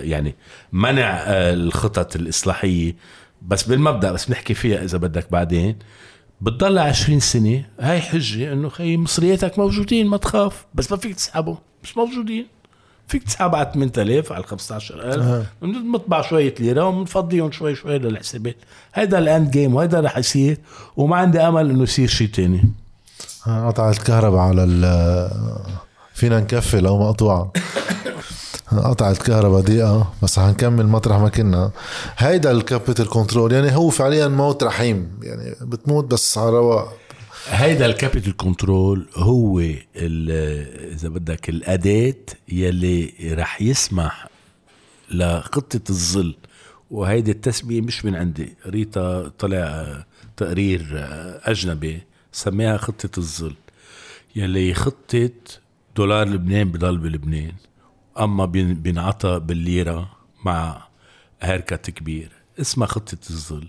يعني منع آه، الخطط الإصلاحية بس بالمبدأ بس نحكي فيها إذا بدك بعدين. بتضل 20 سنة هاي حجة إنه خي مصرياتك موجودين ما تخاف بس ما فيك تسحبهم مش موجودين. فيك تسحب على 8000 على 15000 بنطبع شوية ليرة وبنفضيهم شوي شوي للحسابات. هيدا ال end game وهيدا رح يصير وما عندي أمل إنه يصير شيء تاني. آه، قطعت الكهرباء على ال فينا نكفي لو مقطوعة قطعت الكهرباء دقيقة بس حنكمل مطرح ما كنا. هيدا ال capital control يعني هو فعليا موت رحيم يعني بتموت بس على رواق هيدا ال capital control هو إذا بدك الأداة يلي رح يسمح لخطة الظل. وهيدي التسمية مش من عندي ريتا طلع تقرير آه، سماها خطة الظل يلي خطة دولار لبنان بضل بلبنان. بين- بينعطى بالليرة مع هيركت كبير اسمها خطة الظل.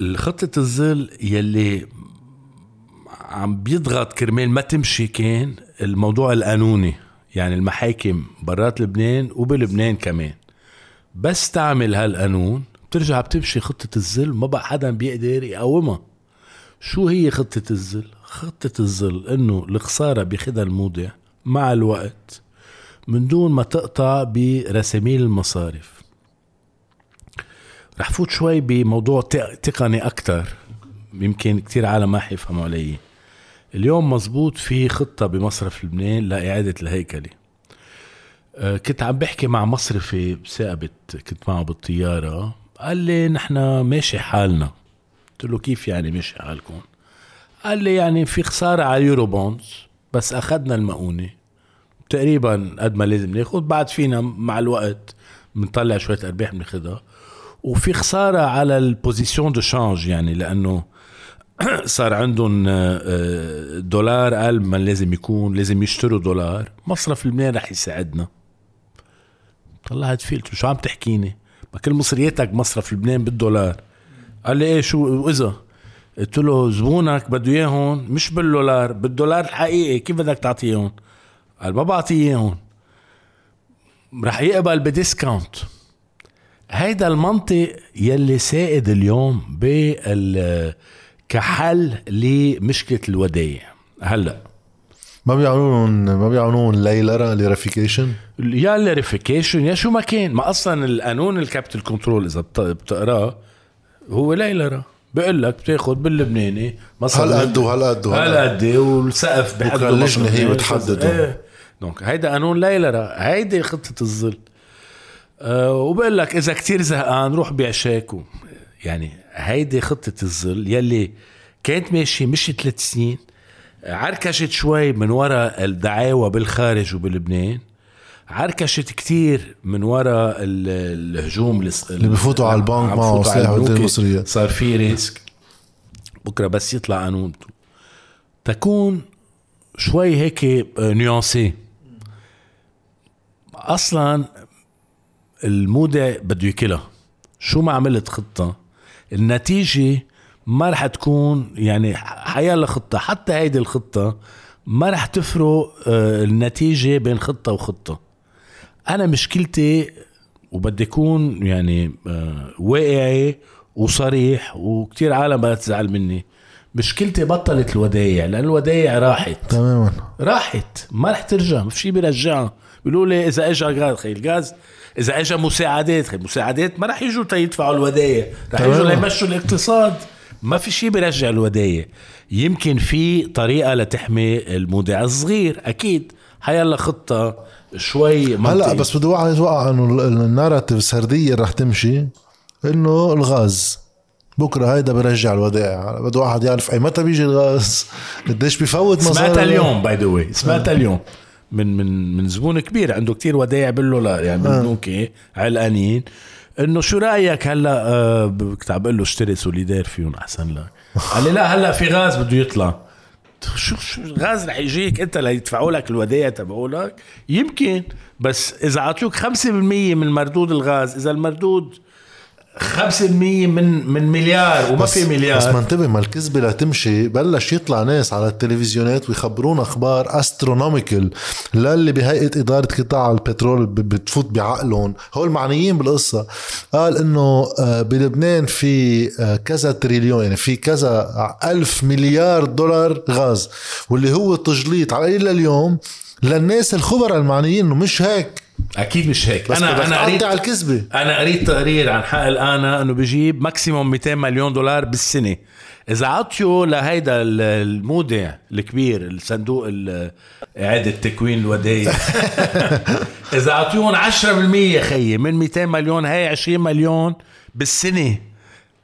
الخطة الظل يلي عم بيضغط كرمال ما تمشي كان الموضوع القانوني يعني المحاكم برات لبنان وبلبنان كمان. بس تعمل هالقانون بترجع بتمشي خطة الظل ما بقى حدا بيقدر يقاومها شو هي خطة الظل؟ خطة الظل إنه الخسارة بياخدها المودع مع الوقت من دون ما تقطع برساميل المصارف. رح فوت شوي بموضوع تق- تقني أكتر. يمكن كتير عالم ما حيفهموا علي. اليوم مزبوط في خطة بمصرف لبنان لإعادة الهيكلة. أه، كنت عم بحكي مع مصرفي بثاقبت كنت معه بالطيارة. قال لي نحن ماشي حالنا. قلت له كيف يعني ماشي حالكم قال لي يعني في خسارة على اليورو بونز بس أخذنا المؤونة. تقريبا قد ما لازم ناخد بعد فينا مع الوقت بنطلع شوية أرباح بناخدها. وفي خسارة على ال position de change يعني لأنه صار عندهم آه، آه، دولار قال ما لازم يكون لازم يشتروا دولار. مصرف لبنان رح يساعدنا. طلعت فيه قلت شو عم تحكيني؟ ما كل مصرياتك مصرف لبنان بالدولار. قال لي إيه شو واذا قلت له زبونك بده اياهم مش بالدولار بالدولار الحقيقي كيف بدك تعطيهم قال ما بعطيه اياهم رح يقبل ب discount. هيدا المنطق يلي سائد اليوم بال كحل لمشكلة الودايع. هلا. ما بيعملون ما بيعملون ليلرة lirafication يا lirafication يا شو ما كان. ما أصلا القانون ال capital control إذا بت- بتقراه هو ليلرة بقول لك بتاخذ باللبناني مصاري هالقد وهالقد. هالقد والسقف بحدد بكرة اللجنة هي. بتحدده. إيه donc هيدا قانون ليلرة هيدي خطة الظل أه وبقول لك إذا كتير زهقان روح بيع شيك و- يعني هيدي خطة الظل يلي كانت ماشية مش ثلاث سنين عركشت شوي من وراء الدعاوى بالخارج وبلبنان عركشت كتير من وراء ال- الهجوم اللي بفوتوا على البنك معه سلاح المصرية. صار في risk. بكرة بس يطلع قانون تكون شوي هيك آه، نيونسي أصلا المودع بده ياكلها شو ما عملت خطة؟ النتيجة ما رح تكون يعني حيلا خطة. حتى هيدي الخطة ما رح تفرق آه، النتيجة بين خطة وخطة. أنا مشكلتي وبدي أكون يعني آه، واقعي وصريح وكتير عالم بدها تزعل مني. مشكلتي بطلت الودايع لأن الودايع راحت. تماما. راحت ما رح ترجع ما في شيء بيرجعها بيقولوا لي إذا اجى غاز خي الغاز إذا اجى مساعدات خي المساعدات ما رح يجوا تيدفعوا الودايع. رح. يجوا ليمشوا الاقتصاد. ما في شيء بيرجع الودايع. يمكن في طريقة لتحمي المودع الصغير أكيد. حيلا خطة. شوي هلا. بس بده واحد يتوقع إنه ال- ال narrative السردية رح تمشي إنه الغاز. بكرة هيدا برجع الودائع. بده واحد يعرف أي متى بيجي الغاز. قديش بفوت مصاري سمعتها اليوم by the way سمعتها اليوم. من من من زبون كبير. عنده كتير ودايع بالدولار يعني بالبنوك علقانين. إنه شو رأيك هلا آه كنت عم بقول له اشتري سوليدير فيهم أحسن لك. قال لي لا هلا في غاز بده يطلع. شو شو غاز رح يجيك انت ليدفعوا لك الودايع تبعولك؟ يمكن بس إذا عطوك 5% من مردود الغاز إذا المردود 5% من من مليار وما في مليار. بس ما انتبه ما الكذبه لتمشي بلش يطلع ناس على التلفزيونات ويخبرونا أخبار astronomical للي بهيئة إدارة قطاع البترول بتفوت بعقلهم. هول معنيين بالقصة. قال إنه آه، بلبنان في آه، كذا تريليون يعني في كذا ألف مليار دولار غاز واللي هو تجليط على إلى اليوم للناس الخبراء المعنيين إنه مش هيك. أكيد مش هيك. بس أنا أنا قريت تقطع الكذبة. أنا قريت تقرير عن حق الانا إنه بيجيب ماكسيموم 200 مليون دولار بالسنة. إذا عطيوا لهيدا ال- المودع الكبير الصندوق ال- إعادة تكوين الودايع. إذا عطيون 10% خيي من 200 مليون هي 20 مليون بالسنة.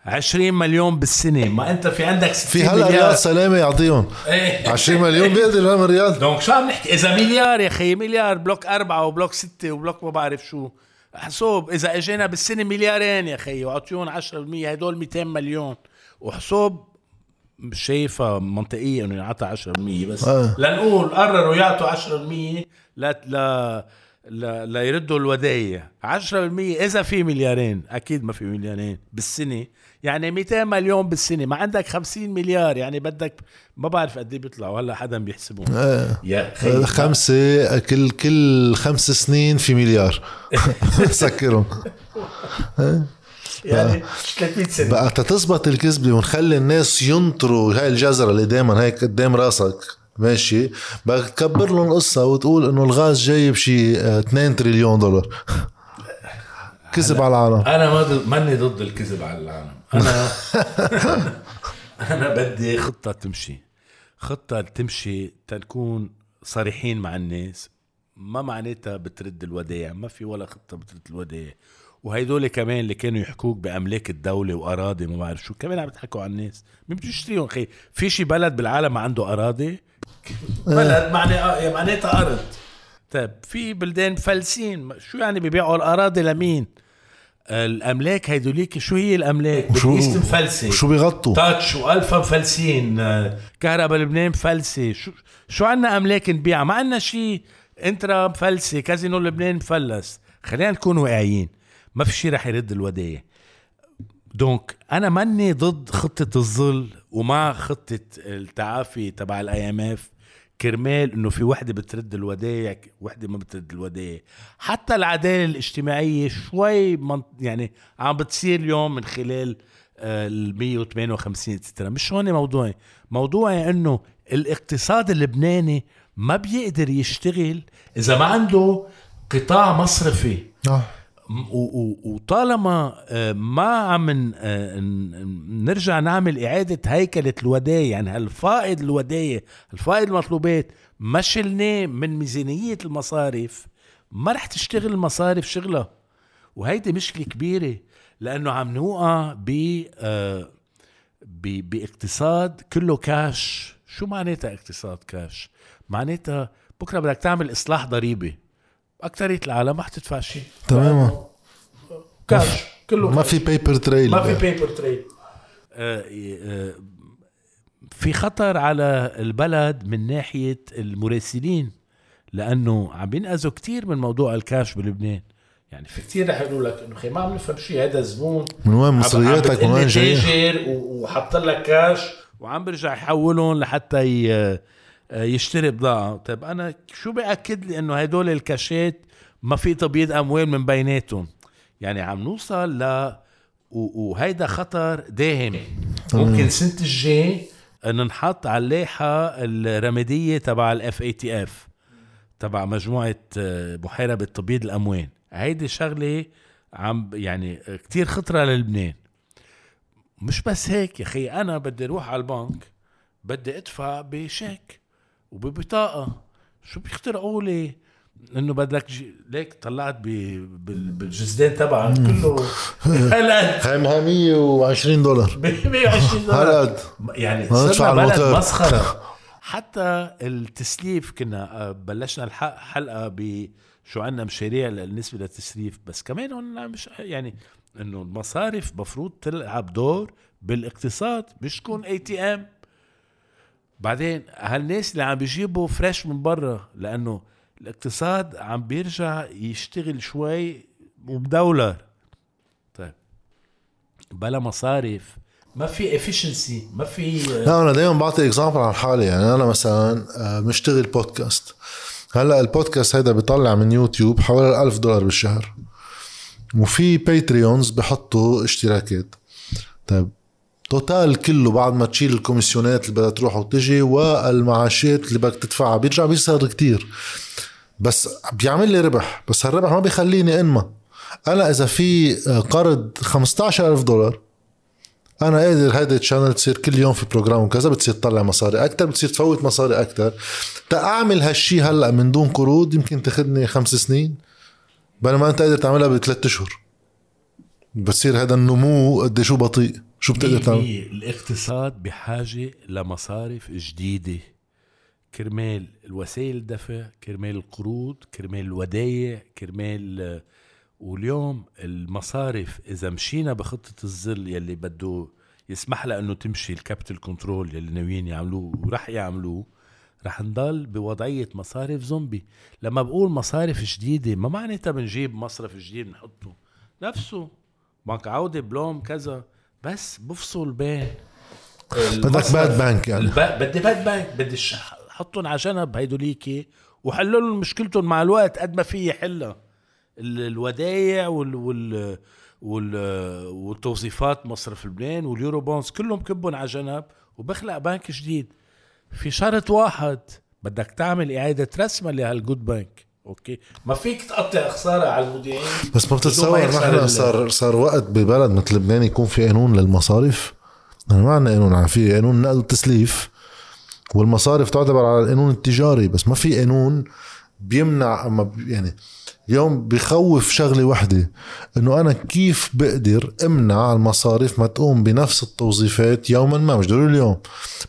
20 مليون بالسنة. ما أنت في عندك 60 في هلا رياض سلامة يعطيهم. إيه. 20 مليون بيقدر يعمل رياض donc شو عم نحكي؟ إذا مليار يا خي مليار بلوك أربعة وبلوك ستة وبلوك ما بعرف شو. حسوب إذا إجينا بالسنة مليارين يا خي وعطيون 10% هدول 200 مليون. وحسوب شايفها منطقية إنه ينعطى 10% بس. آه. لنقول قرروا يعطوا 10% لا لا لا ليردوا الودايع 10% إذا في مليارين أكيد ما في مليارين بالسنة. يعني 200 مليون بالسنة. ما عندك 50 مليار. يعني بدك ما بعرف قد إيه بيطلعوا. هلأ حدا بيحسبهم. آه. يا خي خمسة كل كل خمس سنين في مليار. سكرهم. يعني 300 سنة. بقى تتظبط الكذبة ونخلي الناس ينطروا هاي الجزرة اللي دايما هيك قدام راسك. ماشي. بقى تكبر لهم القصة وتقول إنه الغاز جاي بشي آه، 2 تريليون دولار. كذب على العالم. أنا ما ماني ضد الكذب على العالم. أنا أنا بدي خطة تمشي. خطة تمشي تنكون صريحين مع الناس. ما معناتها بترد الودائع ما في ولا خطة بترد الودائع وهيدول كمان اللي كانوا يحكوك بأملاك الدولة وأراضي ما بعرف شو كمان عم يضحكوا على الناس. مين بده يشتريهم خي في شي بلد بالعالم ما عنده أراضي؟ بلد معنى معناتها أرض. طيب في بلدان مفلسين شو يعني بيبيعوا الأراضي لمين؟ الأملاك هيدوليك شو هي الأملاك؟ وشو- باليست مفلسه وشو بيغطوا؟ تاتش والفا مفلسين آه، كهرباء لبنان مفلسه شو شو عنا أملاك نبيعها ما عنا شيء انترا مفلسه كازينو لبنان مفلس خلينا نكون واقعيين. ما في شيء رح يرد الودايع. donc أنا ماني ضد خطة الظل ومع خطة التعافي تبع ال IMF كرمال إنه في وحدة بترد الودايع وحدة ما بترد الودايع. حتى العدالة الاجتماعية شوي من يعني عم بتصير اليوم من خلال آه، ال 158 سترا مش هون موضوعي. موضوعي إنه الاقتصاد اللبناني ما بيقدر يشتغل إذا ما عنده قطاع مصرفي. آه. وطالما آه، ما عم آه، نرجع نعمل إعادة هيكلة الوداية يعني هالفائض الوداية الفائض المطلوبات ما شلناه من ميزانية المصارف ما رح تشتغل المصارف شغلها. وهيدي مشكلة كبيرة لأنه عم نوقع ب آه، ب- باقتصاد كله كاش شو معناتها اقتصاد كاش معناتها بكرة بدك تعمل إصلاح ضريبي أكترية العالم ما حتدفع شيء. تماما. كاش كله ما في paper trail ما في paper trail في خطر على البلد من ناحية المراسلين لأنه عم بينقذوا كتير من موضوع الكاش بلبنان. يعني في كتير رح يقولوا لك إنه خي ما عم نفهم شيء هذا زبون. من وين مصرياتك من وين جاي تاجر وحط لك كاش وعم برجع يحولهم لحتى ي- يشتري بضاعة. طيب أنا شو بأكد لي إنه هدول الكاشات ما في تبييض أموال من بيناتهم؟ يعني عم نوصل ل و- وهيدا خطر داهم. ممكن السنة الجاي ننحط على اللائحة الرمادية تبع ال FATF تبع مجموعة آه، محاربة تبييض الأموال. هيدي شغلة عم يعني كتير خطرة للبنان. مش بس هيك يا أخي أنا بدي أروح على البنك بدي أدفع بشيك. وببطاقة. شو بيخترعوا لي؟ انه بدك جي... ليك طلعت ب... بال... بالجزدان تبعك كله. هالقد خيمها 120 دولار. ب 120 دولار. هالقد يعني صرنا بلد. مسخرة. حتى التسليف كنا آه، بلشنا الح- حلقة ب شو عندنا مشاريع بالنسبة للتسليف. بس كمان هون مش يعني إنه المصارف مفروض تلعب دور بالإقتصاد مش تكون ATM بعدين هالناس اللي عم بيجيبوا fresh من برا لأنه الاقتصاد عم بيرجع يشتغل شوي وبدولار طيب. بلا مصارف ما في efficiency ما في لا أنا دائما بعطي example عن حالي. يعني أنا مثلا آه، مشتغل بودكاست هلأ البودكاست هيدا بيطلع من يوتيوب حوالي 1000 دولار بالشهر. وفي Patreons بحطوا اشتراكات. طيب. total كله بعد ما تشيل الكوميسيونات اللي بدها تروح وتجي والمعاشات اللي بدك تدفعها بيرجع بيصير كتير. بس بيعمل لي ربح بس هالربح ما بيخليني أنمى. أنا إذا في قرض 15000 دولار أنا قادر هيدي ال channel تصير كل يوم في program وكذا بتصير تطلع مصاري أكثر بتصير تفوت مصاري أكثر تاعمل هالشي هلأ من دون قروض يمكن تاخذني خمس سنين بينما أنت قادر تعملها بثلاث أشهر. بتصير هذا النمو قد شو بطيء. شو بتقدر تعمل. الاقتصاد بحاجة لمصارف جديدة. كرمال الوسائل الدفع كرمال القروض كرمال الودايع كرمال واليوم المصارف إذا مشينا بخطة الظل يلي بده يسمح لها إنه تمشي ال capital control يلي ناويين يعملوه ورح يعملوه رح نضل بوضعية مصارف زومبي لما بقول مصارف جديدة ما معناتها بنجيب مصرف جديد بنحطه نفسه. بنك عودة بلوم كذا. بس بفصل بين بدك bad bank يعني. الب... بدي bad bank بدي ش- حطهم على جنب هيدوليكي وحلوا لهم مشكلتهم مع الوقت قد ما في يحلها ال- الودايع وال... وال... وال... والتوظيفات مصرف لبنان وال Eurobonds كلهم كبهم على جنب وبخلق بنك جديد. في شرط واحد بدك تعمل إعادة رسمة لهال good bank. okay. ما فيك تقطع خسارة على المودعين بس ما بتتصور ما نحن صار صار وقت ببلد مثل لبنان يكون في قانون للمصارف؟ نحن ما عندنا قانون. في قانون نقل وتسليف والمصارف تعتبر على القانون التجاري بس ما في قانون بيمنع اما ب- يعني اليوم بخوف شغلة وحدة إنه أنا كيف بقدر أمنع المصارف ما تقوم بنفس التوظيفات يوما ما مش ضروري اليوم.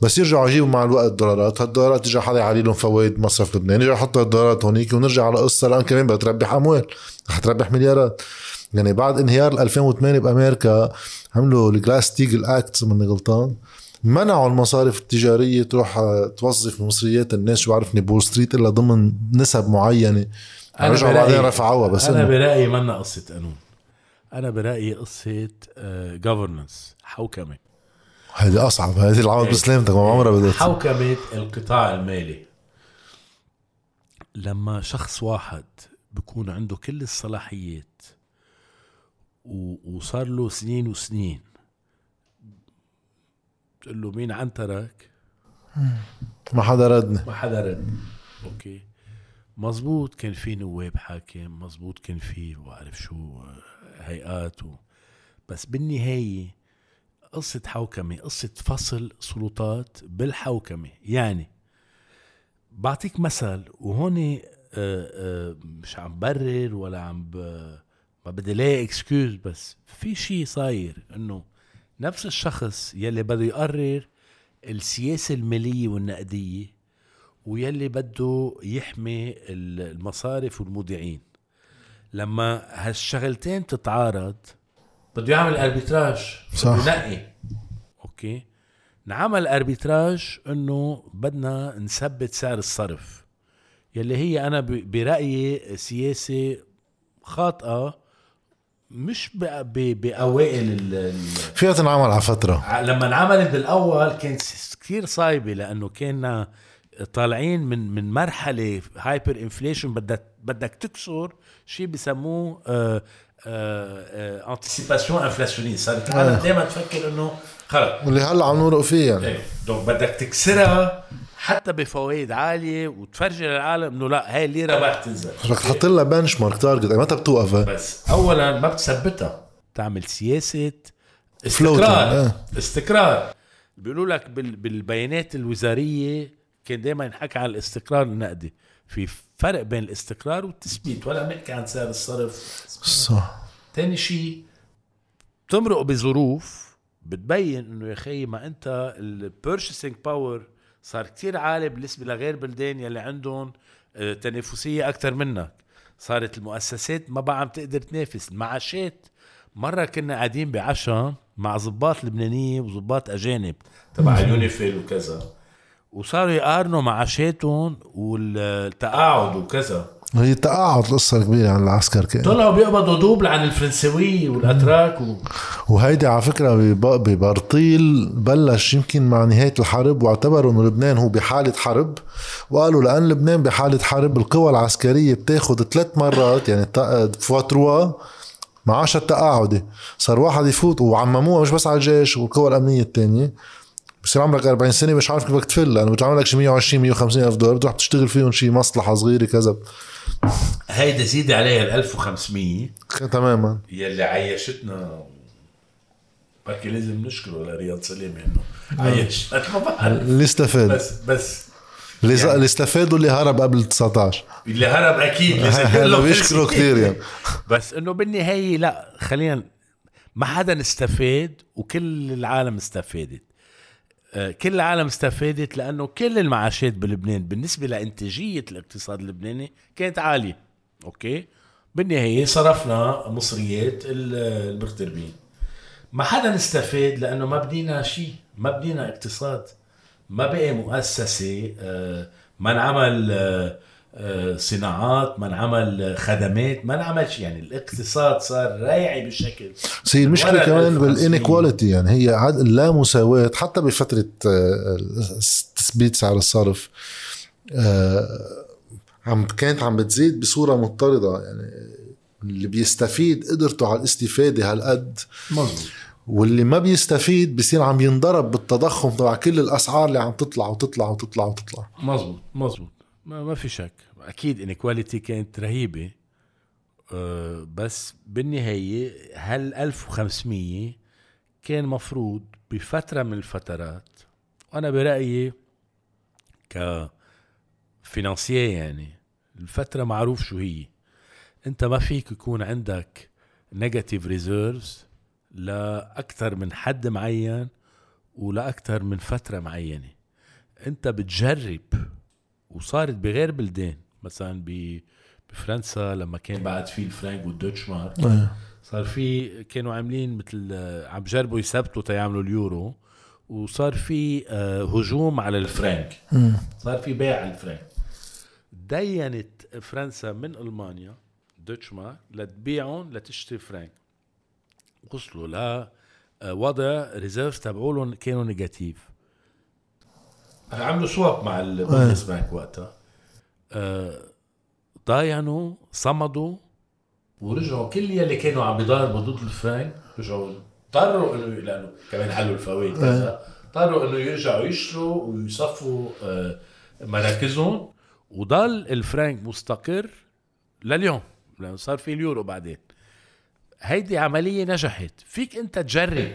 بس يرجعوا يجيبوا مع الوقت دولارات هالدولارات يرجع حدا يعلي لهم فوائد مصرف لبنان يرجع يحطوا الدولارات هونيك ونرجع على قصة الآن كمان بدها تربح أموال رح تربح مليارات. يعني بعد انهيار 2008 بأمريكا عملوا ال Glass-Steagall Act ماني غلطان منعوا المصارف التجارية تروح توظف مصريات الناس شو بعرفني ب Wall Street إلا ضمن نسب معينة. رجعوا برأيي- بعدين رفعوها بس أنا برايي منا قصة قانون. أنا برايي قصة governance حوكمة. هذه أصعب هذه العوض إيه. بسلامتك ما عمرها بدها تصير. حوكمة القطاع المالي. لما شخص واحد بكون عنده كل الصلاحيات وصار له سنين وسنين بتقول له مين عنترك؟ ما حدا ردني. ما حدا رد. أوكي. مزبوط كان في نواب حاكم مزبوط كان في بعرف شو آه، هيئات و... بس بالنهاية قصة حوكمة قصة فصل سلطات بالحوكمة. يعني بعطيك مثل وهون آه، آه، مش عم برر ولا عم ب... ما بدي لاقي excuse بس في شيء صاير إنه نفس الشخص يلي بده يقرر السياسة المالية والنقدية ويلي بده يحمي المصارف والمودعين. لما هالشغلتين تتعارض بده يعمل arbitrage صح. ينقي Okay؟ نعمل arbitrage إنه بدنا نثبت سعر الصرف. يلي هي أنا برأيي سياسة خاطئة مش بأوائل ال- فيها تنعمل على فترة. لما انعملت بالأول كانت كثير صايبه لأنه كنا طالعين من من مرحلة hyper inflation بدك بدك تكسر شيء بسموه anticipation inflationniste صارت العالم دائما تفكر إنه خلص. واللي هلا عم نورق فيه يعني. إيه. donc بدك تكسرها حتى بفوائد عالية وتفرجي للعالم إنه لا هاي الليرة ما رح تنزل. بدك تحط لها benchmark target متى بتوقف بس اولا ما بتثبتها. تعمل سياسة استقرار. إيه. استقرار. بيقولوا لك بال- بالبيانات الوزارية كان دائما ينحكى عن الاستقرار النقدي. في فرق بين الاستقرار والتثبيت ولا بنحكي عن سعر الصرف. صح. تاني شيء تمرق بظروف بتبين إنه يا خيي ما أنت ال purchasing power صار كتير عالي بالنسبة لغير بلدان يلي عندهم آه، تنافسية أكثر منك. صارت المؤسسات ما بقى عم تقدر تنافس. المعاشات مرة كنا قاعدين بعشاء مع ضباط لبنانية وضباط أجانب تبع اليونيفيل وكذا. وصاروا يقارنوا معاشاتهم والتقاعد وكذا. هي تقاعد القصة كبيرة عن العسكر كان طلعوا بيقبضوا double عن الفرنسوية والأتراك و... وهيدي على فكرة بب- ببرطيل بلش يمكن مع نهاية الحرب واعتبروا إنه لبنان هو بحالة حرب. وقالوا لأن لبنان بحالة حرب القوى العسكرية بتاخذ ثلاث مرات يعني fois trois معاشها التقاعدي صار واحد يفوت وعمموها مش بس على الجيش والقوى الأمنية الثانية بصير عمرك 40 سنة مش عارف كيف بدك تفل لأنه بتعمل لك شي 120 150 ألف دولار بتروح تشتغل فيهم شي مصلحة صغيرة كذا. هيدا زيد عليها ال 1500 تماما. يلي عيشتنا. بركي لازم نشكره لرياض سلامة إنه عيش ما بعرف. اللي استفاد. بس بس اللي يعني- اللي استفاد واللي هرب قبل 19 اللي هرب أكيد لازم بيشكروا. كثير يعني. بس إنه بالنهاية لا خلينا ما حدا استفاد وكل العالم استفادت. كل العالم استفادت لأنه كل المعاشات بلبنان بالنسبة لإنتاجية الاقتصاد اللبناني كانت عالية أوكي؟ بالنهاية صرفنا مصريات ال- المغتربين. ما حدا استفاد لأنه ما بدينا شيء ما بدينا اقتصاد ما بقي مؤسسة آه، ما انعمل آه، صناعات ما انعمل خدمات ما انعمل شيء يعني الاقتصاد صار رايعي بشكل. بس هي المشكلة كمان 1500. بالإنيكواليتي يعني هي عد- لا مساواة. حتى بفترة آه، تثبيت سعر الصرف آه، عم كانت عم بتزيد بصورة مضطردة. يعني اللي بيستفيد قدرته على الاستفادة هالقد. مظبوط. واللي ما بيستفيد بصير عم ينضرب بالتضخم تبع كل الأسعار اللي عم تطلع وتطلع وتطلع وتطلع. مظبوط مظبوط. ما, ما في شك. أكيد inequality كانت رهيبة. أه بس بالنهاية هال 1500 كان مفروض بفترة من الفترات؟ وأنا برأيي ك يعني الفترة معروف شو هي. أنت ما فيك يكون عندك negative reserves لأكثر من حد معين ولأكثر من فترة معينة. أنت بتجرب. وصارت بغير بلدان. مثلا ب بفرنسا لما كان بعد في الفرنك والدوتش مارك صار في كانوا عاملين مثل آه، عم جربوا يثبتوا تيعملوا اليورو وصار في آه، هجوم على الفرنك. صار في بيع على الفرنك. دينت فرنسا من ألمانيا دوتش مارك لتبيعهم لتشتري فرنك. وصلوا ل آه، وضع reserve تبعولهم كانوا negative. عملوا swap مع ال Bundesbank وقتها. آه، ضاينوا صمدوا. ورجعوا كل يلي كانوا عم بيضاربوا ضد الفرنك رجعوا اضطروا إنه لأنه كمان علوا الفوائد كذا اضطروا إنه يرجعوا يشتروا ويصفوا آه، مراكزهم. وضل الفرنك مستقر لليوم لأنه صار في اليورو بعدين. هيدي عملية نجحت. فيك أنت تجرب.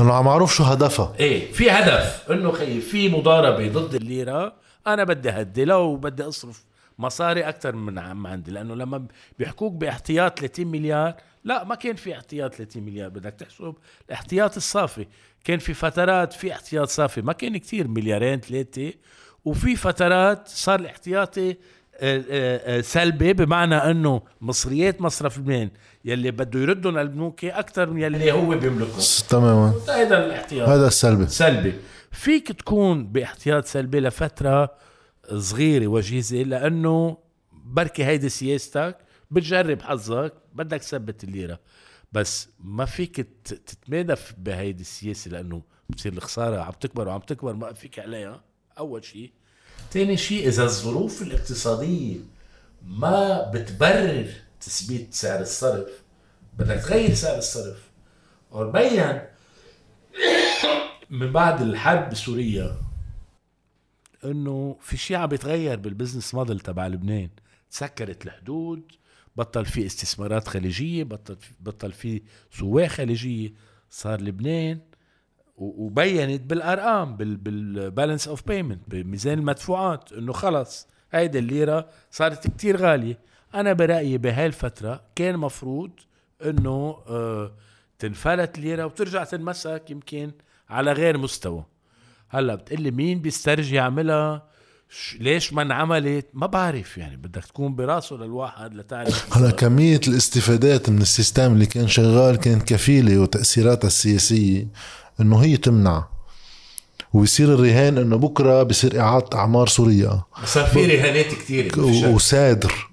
أنا عم أعرف شو هدفها. إيه في هدف إنه خي في مضاربة ضد الليرة. أنا بدي هدي لو بدي أصرف مصاري أكثر من عم عندي لأنه لما بيحكوك باحتياط 30 مليار لا ما كان في احتياط 30 مليار بدك تحسب الاحتياط الصافي. كان في فترات في احتياط صافي ما كان كتير مليارين ثلاثة وفي فترات صار الاحتياطي سلبي بمعنى إنه مصريات مصرف لبنان يلي بده يردهم البنوك أكثر من يلي هو بيملكه. تماما. هذا الاحتياط. هذا السلبي. سلبي. فيك تكون باحتياط سلبي لفترة صغيرة وجيزة لأنه بركي هيدي سياستك بتجرب حظك بدك تثبت الليرة. بس ما فيك تتمادى بهيدي السياسة لأنه بتصير الخسارة عم تكبر وعم تكبر ما فيك عليها. أول شيء ثاني شيء إذا الظروف الاقتصادية ما بتبرر تثبيت سعر الصرف بدك تغير سعر الصرف. وبين من بعد الحرب بسوريا إنه في شيء عم بيتغير بالبزنس موديل تبع لبنان. تسكرت الحدود بطل في استثمارات خليجية بطل في بطل في سواق خليجية. صار لبنان وبينت بالأرقام بال balance of payment بميزان المدفوعات إنه خلص. هيدي الليرة صارت كتير غالية. أنا برأيي بهاي الفترة كان مفروض إنه آه تنفلت الليرة وترجع تنمسك يمكن على غير مستوى. هلأ بتقلي مين بيسترجي يعملها؟ ليش ما انعملت؟ ما بعرف يعني بدك تكون براسه للواحد لتعرف. هلأ كمية الاستفادات من ال system اللي كان شغال كانت كفيلة وتأثيراتها السياسية. إنه هي تمنع. ويصير الرهان إنه بكرة بصير إعادة أعمار سوريا صار في رهانات كثير وسيدر.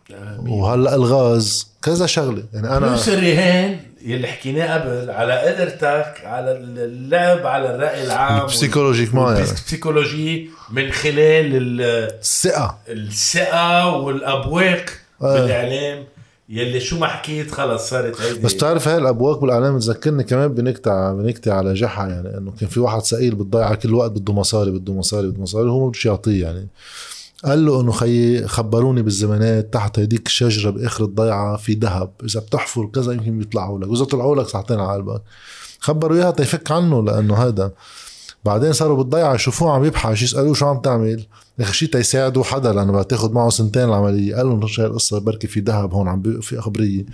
وهلأ الغاز كذا شغلة. يعني أنا فلوس الرهان يلي حكيناه قبل على قدرتك على اللعب على الرأي العام psychologiquement يعني. psychology من خلال الثقة. الثقة والأبواق آه. بالإعلام. يلي شو ما حكيت خلص صارت هيدي. بس بتعرف هاي الأبواق بالاعلام بتذكرني كمان بنكتة بنكتة على جحا يعني إنه كان في واحد سئيل بتضيع كل وقت بده مصاري بده مصاري بده مصاري هو ما بدوش يعطيه يعني. قال له إنه خيي خبروني بالزمانات تحت هديك الشجره بآخر الضيعة في ذهب إذا بتحفر كذا يمكن بيطلعوا لك وإذا طلعوا لك ساعتين على قلبك. خبروا إياها تيفك عنه لأنه هذا بعدين صاروا بالضيعة يشوفوه عم يبحث يسألوه شو عم تعمل. يا أخي شيء تيساعدوا حدا لأنه بدها تاخذ معه سنتين العملية. قال لهم هاي القصة؟ بركي في ذهب هون عم في خبرية.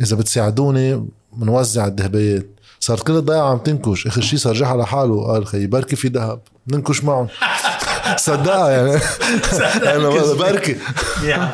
إذا بتساعدوني بنوزع الذهبيات. صارت كل الضيعة عم تنكش. اخر شيء صار جحا لحاله. قال خي بركي في ذهب. ننكش معهم صدقها يعني. أنا بركي.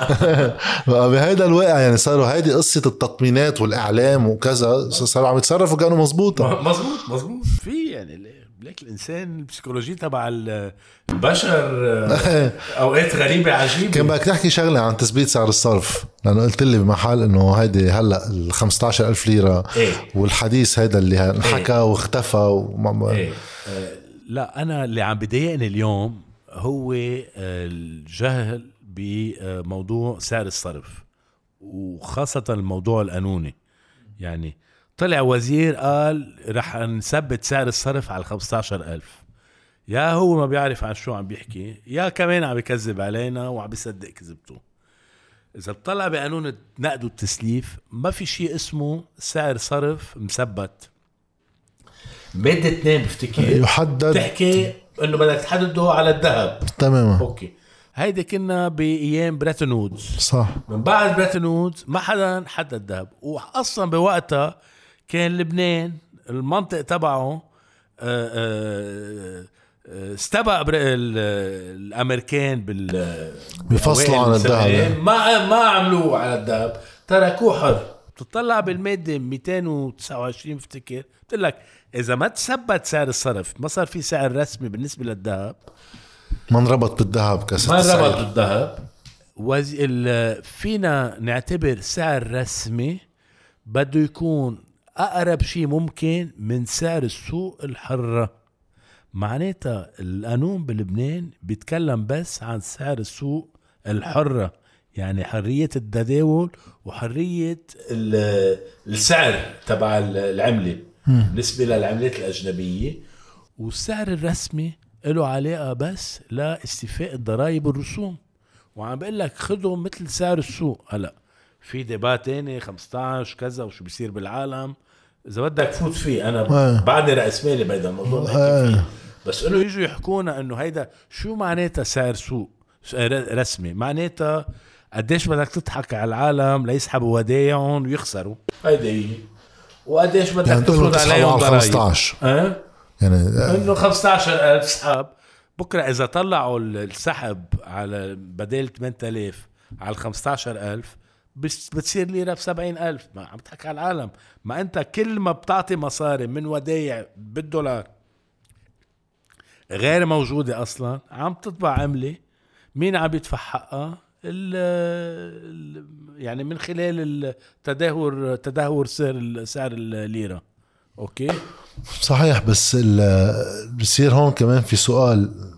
بهيدا الواقع يعني صاروا هيدي قصة التطمينات والإعلام وكذا صاروا عم يتصرفوا كانوا مزبوطة. مزبوط مزبوط. في يعني ليك الإنسان البسيكولوجي تبع البشر آه، أوقات غريبة عجيبة كان بدك تحكي شغلة عن تثبيت سعر الصرف لأنه قلت لي بمحل إنه هيدي هلأ ال 15000 ليرة إيه؟ والحديث هيدا اللي انحكى إيه؟ واختفى وما إيه؟ آه لا أنا اللي عم بضايقني اليوم هو آه، الجهل بموضوع سعر الصرف وخاصة الموضوع القانوني يعني طلع وزير قال رح نثبت سعر الصرف على 15000 يا هو ما بيعرف عن شو عم بيحكي يا كمان عم بيكذب علينا وعم بيصدق كذبته. إذا بتطلع بقانون النقد والتسليف ما في شيء اسمه سعر صرف مثبت. مادة اثنين بفتكر. يحدد. تحكي إنه بدك تحدده على الذهب. تماما. Okay. هيدي كنا بأيام Bretton Woods. صح. من بعد Bretton Woods ما حدا حدد الذهب. واصلا بوقتها كان لبنان المنطق تبعه آه، آه، آه، استبق الأمريكان بال بفصلوا عن الذهب. ما ما عملوه على الذهب تركوه حر. بتطلع بالمادة 229 بفتكر بتقول لك إذا ما تثبت سعر الصرف ما صار في سعر رسمي بالنسبة للذهب. ما انربط بالذهب كسر ما انربط بالذهب. وز... فينا نعتبر سعر رسمي بده يكون أقرب شيء ممكن من سعر السوق الحرة. معناتها القانون بلبنان بيتكلم بس عن سعر السوق الحرة يعني حرية التداول وحرية السعر تبع العملة بالنسبة للعملات الأجنبية. والسعر الرسمي له علاقة بس لاستيفاء الضرائب والرسوم. وعم بقول لك خذهم مثل سعر السوق. هلا في ديبات تاني 15 كذا وشو بيصير بالعالم. إذا بدك فوت فيه أنا آه. بعدني راس مالي بهذا الموضوع آه. بس إنه يجوا يحكونا إنه هيدا شو معناتها سعر سوق رسمي؟ معناتها قديش بدك تضحك على العالم ليسحبوا ودايعهم ويخسروا. هيدي هي. وقديش بدك يعني تفرض عليهم ضرائب 15 أه؟ يعني إنه 15000 سحب. بكرة إذا طلعوا ال- السحب على بدل 8000 على 15000 بس بتصير ليره ب 70000 ما عم تحكي على العالم. ما انت كل ما بتعطي مصاري من ودايع بالدولار غير موجودة أصلا عم تطبع عملة مين عم يدفع حقها ال يعني من خلال التدهور تدهور سعر سعر الليرة. Okay؟ صحيح بس بصير هون كمان في سؤال.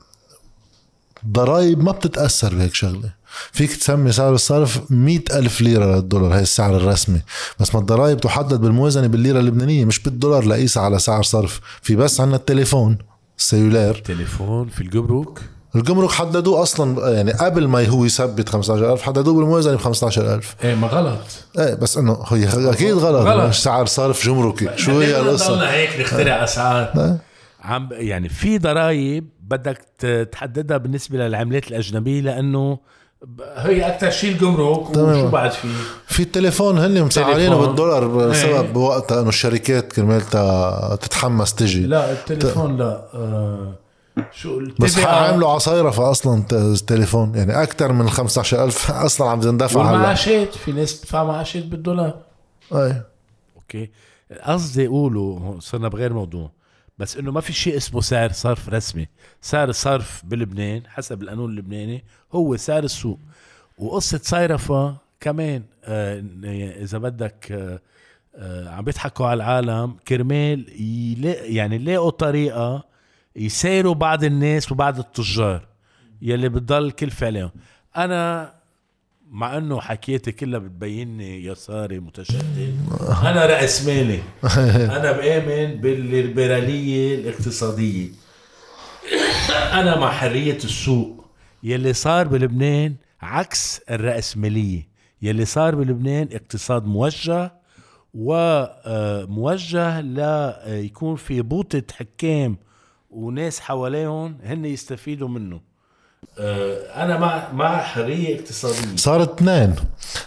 ضرائب ما بتتأثر بهيك شغلة. فيك تسمي سعر الصرف مئة ألف ليرة للدولار هي السعر الرسمي. بس ما الضرائب تحدد بالموازنة بالليرة اللبنانية مش بالدولار لقيسها على سعر صرف. في بس عنا التليفون ال cellular. تليفون في الجمرك الجمرك حددوه أصلا يعني قبل ما هو يثبت 15000 حددوه بالموازنة ب 15000 إيه ما غلط. إيه بس إنه هي أكيد غلط, غلط. مش سعر صرف جمركي. شو هي القصة؟ ضلنا هيك نخترع أسعار؟ إيه. عم يعني في ضرائب بدك تحددها بالنسبة للعملات الأجنبية لأنه هي أكثر شيء الجمرك. وشو بعد في في التليفون هن مسعرينه. بالدولار بسبب إيه. بوقتها انه الشركات كرمال تتحمس تجي. لا التليفون لا. آه شو بس عاملوا عصايرة أصلا ت- التليفون يعني أكثر من 15000 أصلا عم تندفع هلا. والمعاشات في ناس بتدفع معاشات بالدولار. إيه. أوكي. قصدي أقوله هون صرنا بغير موضوع. بس إنه ما في شيء اسمه سعر صرف رسمي. سعر الصرف بلبنان حسب القانون اللبناني هو سعر السوق. وقصة صيرفة كمان آه إذا بدك آه آه عم بيضحكوا على العالم كرمال يعني يلاقوا طريقة يسايروا بعض الناس وبعض التجار يلي بتضل كلفة عليهم أنا مع إنه حكيتي كلها بتبيني يساري متشدد أنا رأس مالي. أنا بآمن بالليبرالية الاقتصادية. أنا مع حرية السوق. يلي صار بلبنان عكس الرأسمالية يلي صار بلبنان اقتصاد موجه وموجه ليكون في بوطة حكام وناس حواليهم هن يستفيدوا منه. آه، أنا مع مع حرية اقتصادية. صار اثنين.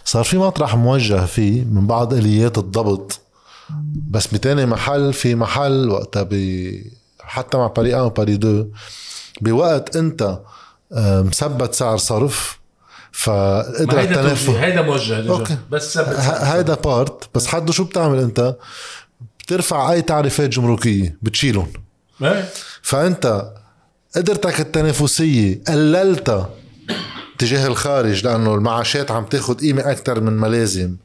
صار في مطرح موجه فيه من بعض آليات الضبط. بس بتاني محل في محل وقتها ب حتى مع باري 1 وباري 2 بوقت أنت آه، مثبت سعر صرف فقدر التنافس. هيدا موجه. أوكي. بس هيدا بارت بس حده شو بتعمل أنت؟ بترفع أي تعريفات جمركية بتشيلهم. إيه. فأنت قدرتك التنافسية قللتها تجاه الخارج لأنه المعاشات عم تاخد قيمة أكثر من ما لازم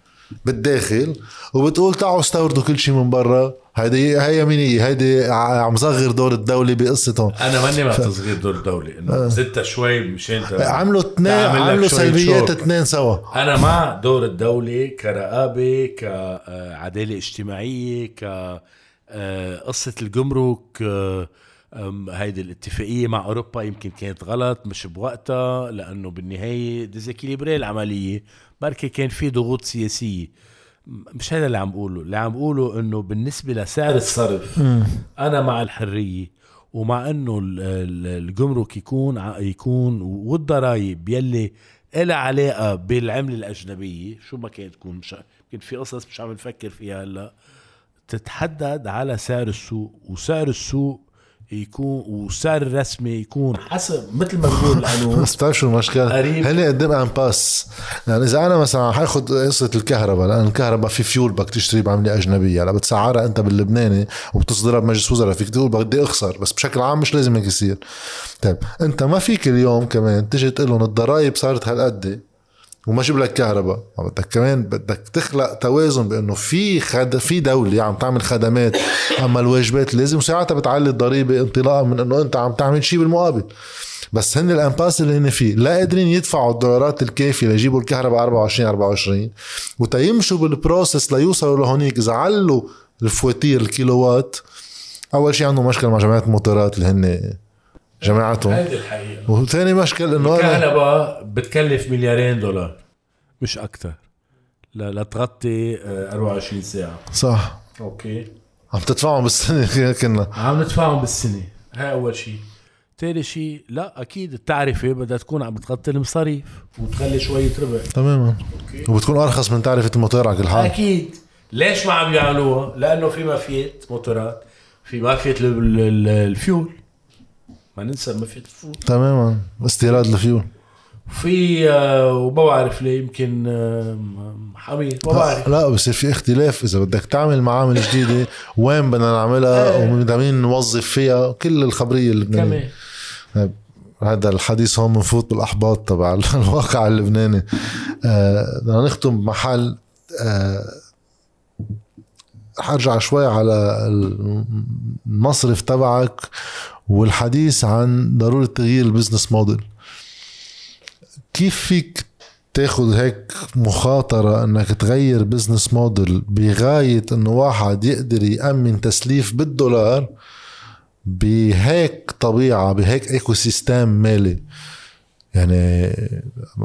بالداخل وبتقول تعالوا استوردوا كل شيء من برا. هيدي هي يمينية هيدي عم صغر دور الدولة بقصتهم. أنا ماني مع تصغير دور الدولة إنه زدتها شوي مشان عملوا اثنين عملوا سلبيات. اثنين سوا. أنا مع دور الدولة كرقابة كعدالة اجتماعية ك آه، قصة الجمرك آه، هيدي الاتفاقية مع أوروبا يمكن كانت غلط مش بوقتها لأنه بالنهاية ديزيكيليبري العملية. بركي كان في ضغوط سياسية. مش هذا اللي عم بقوله. اللي عم بقوله إنه بالنسبة لسعر الصرف أنا مع الحرية ومع إنه ال- ال- الجمرك يكون يكون والضرايب يلي إلها علاقة بالعملة الأجنبية. شو ما كانت تكون مش يمكن في قصص مش عم نفكر فيها هلأ. تتحدد على سعر السوق وسعر السوق يكون وسعر الرسمي يكون حسب مثل ما بقول بس بتعرف شو المشكلة؟ قريب. هن قدام impasse يعني إذا أنا مثلا حاخد قصة الكهرباء لأن الكهرباء في فيول بدك تشتري بعملة أجنبية هلأ بتسعرها أنت باللبناني وبتصدرها بمجلس وزراء فيك تقول بدي أخسر بس بشكل عام مش لازم هيك يصير طيب أنت ما فيك اليوم كمان تجي تقول لهم الضرائب صارت هالقد وما جيب لك كهرباء؟ بدك كمان بدك تخلق توازن بأنه في خد في دولة عم تعمل خدمات أما الواجبات لازم وساعتها بتعلي الضريبة انطلاقا من إنه أنت عم تعمل شيء بالمقابل. بس هن ال impasse اللي هن فيه لا قادرين يدفعوا الدولارات الكافية ليجيبوا الكهرباء 24 24 وتيمشوا بال process ليوصلوا لهونيك. إذا علوا الفواتير الكيلووات أول شيء عندهم مشكلة مع جمعيه الموتورات اللي هن جماعتهم. هذه الحقيقة. وثاني مشكل إنه أنا الكهرباء بتكلف مليارين دولار. مش أكثر لتغطي آه، 24 ساعة. صح. أوكي. عم تدفعهم بالسنة كنا. عم ندفعهم بالسنة. هاي أول شيء. ثاني شيء لا أكيد التعرفة بدها تكون عم بتغطي المصاريف. وتخلي شوية ربح تماما. okay. وبتكون أرخص من تعرفة الموتور على كل حال. أكيد. ليش ما عم يعملوها؟ لأنه في مافيا موتورات. في ال- الفيول. ما ننسى مافيا الفيول تماما. استيراد الفيول. في آه، وما بعرف ليه يمكن آه، حمير ما بعرف. لا بصير في اختلاف. إذا بدك تعمل معامل جديدة وين بدنا نعملها إيه. ومين نوظف فيها كل الخبرية اللبنانيه كمان هذا الحديث هون بنفوت بالاحباط تبع الواقع اللبناني. آه، بدنا نختم بمحل آه، حرجع شوي على المصرف تبعك. والحديث عن ضرورة تغيير ال business model. كيف فيك تاخذ هيك مخاطرة إنك تغير business model بغاية إنه واحد يقدر يأمن تسليف بالدولار بهيك طبيعة بهيك ecosystem مالي؟ يعني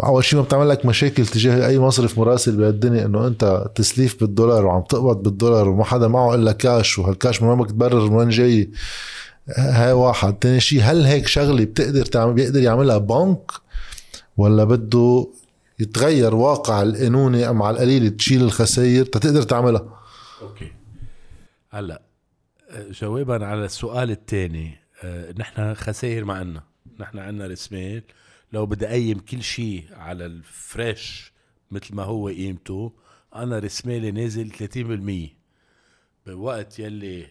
أول شيء ما بتعمل لك مشاكل تجاه أي مصرف مراسل بهالدنيا إنه أنت تسليف بالدولار وعم تقبض بالدولار وما حدا معه إلا cash وهال cash من وين تبرر من وين جاي؟ هاي واحد. تاني شيء هل هيك شغلة بتقدر تعمل بيقدر يعملها بنك؟ ولا بده يتغير واقع القانوني أم على القليل تشيل الخسائر تتقدر تعملها؟ okay. هلا آه، جوابا على السؤال الثاني نحن خسائر ما عنا نحن عنا رسمال لو بدي اقيم كل شيء على ال fresh مثل ما هو قيمته أنا رسمالي نازل 30% بوقت يلي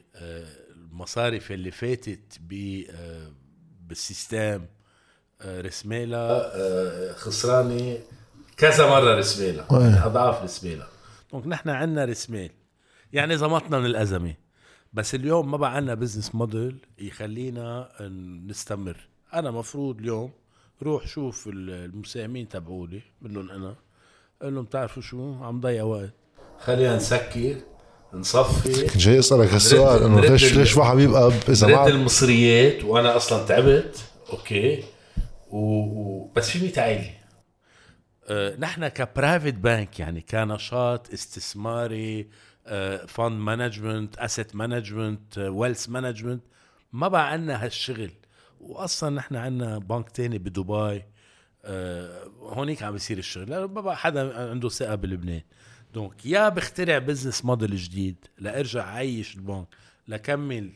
المصارف اللي فاتت ب آه، بال system آه، رسمالها آه، خسرانة كذا مرة؟ يعني أضعاف رسمالها donc نحن عنا رسمال يعني زمطنا من الأزمة بس اليوم ما بقى عنا business model يخلينا نستمر. أنا مفروض اليوم روح شوف ال- المساهمين تبعولي منهم أنا قول لهم بتعرفوا شو؟ عم ضيع وقت. خلينا نسكر. نصفي. جاي أسألك هالسؤال إنه ليش ليش واحد بيبقى إذا ما المصريات وأنا أصلا تعبت okay. و... و... بس في ميت عائلة. آه، نحن ك private bank يعني كنشاط استثماري fund management asset management wealth management ما بقى عنا هالشغل. واصلا نحن عنا بنك تاني بدبي آه، هونيك عم بيصير الشغل. لأنه ما بقى حدا عنده ثقة بلبنان. donc يا بخترع business model جديد لأرجع عيش البنك لكمل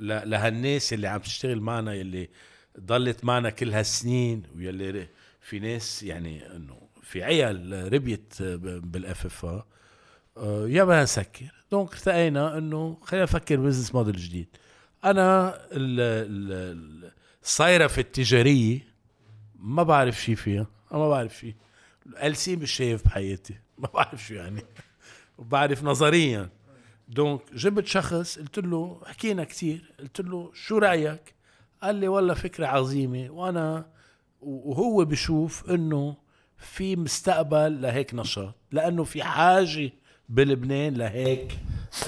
لهالناس اللي عم تشتغل معنا يلي ضلت معنا كل هالسنين ويلي في ناس يعني إنه في عيال ربيت بال FFA بدنا نسكر. donc ارتأينا إنه خلينا نفكر business model جديد. أنا ال- ال- ال- الصيرفه التجارية ما بعرف شيء فيها أنا ما بعرف شيء LC مش شايف بحياتي ما بعرف شو يعني بعرف نظريا donc جبت شخص قلت له حكينا كتير قلت له شو رايك قال لي والله فكره عظيمه وأنا وهو بشوف انه في مستقبل لهيك نشاط لأنه في حاجة بلبنان لهيك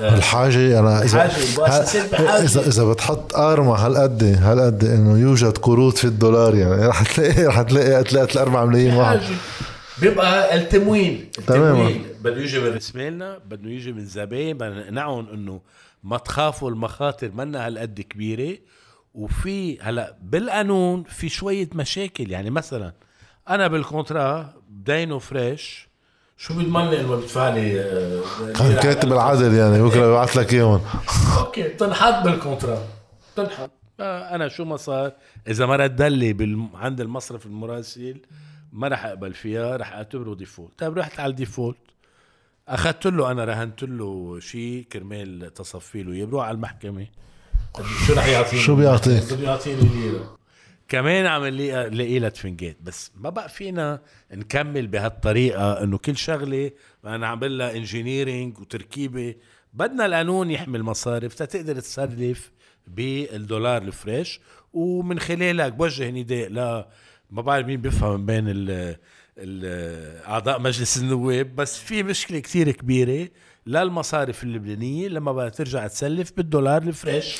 الحاجة أنا إذا حاجة،. إذا إذا بتحط أرمى هالقد هالقد إنه يوجد قروض في الدولار يعني رح تلاقي رح تلاقي 3 4 ملايين واحد. بيبقى التموين. تماماً. التموين. بده يجي من رسمالنا بده يجي من زباين بدنا نقنعهم إنه ما تخافوا المخاطر منا هالقد كبيرة. وفي هلأ بالقانون في شوية مشاكل. يعني مثلا أنا بال contrat بدينه fresh. شو بيضمنني انه بدفع لي كان كاتب العدل يعني. بكرة ببعث لك إياهم. okay تنحط بال contrat. تنحط. آه، أنا شو ما صار إذا ما رد لي بال... عند المصرف المراسل ما رح أقبل فيها رح أعتبره default. طيب رحت على ال default. أخذت له أنا رهنت له شيء كرمال تصفي له. بروح على المحكمة. شو رح يعطيني؟ شو بيعطيك؟ بده يعطيني ليره كمان عم نلاقي لاقي لها تفنجات. بس ما بقى فينا نكمل بهالطريقة إنه كل شغلة أنا عامل لها engineering وتركيبة. بدنا القانون يحمل مصارف تتقدر تسلف بالدولار ال fresh. ومن خلالك بوجه نداء لا ما بعرف مين بيفهم بين ال ال- أعضاء مجلس النواب بس في مشكلة كتير كبيرة للمصارف اللبنانية لما بدها ترجع تسلف بالدولار الفريش.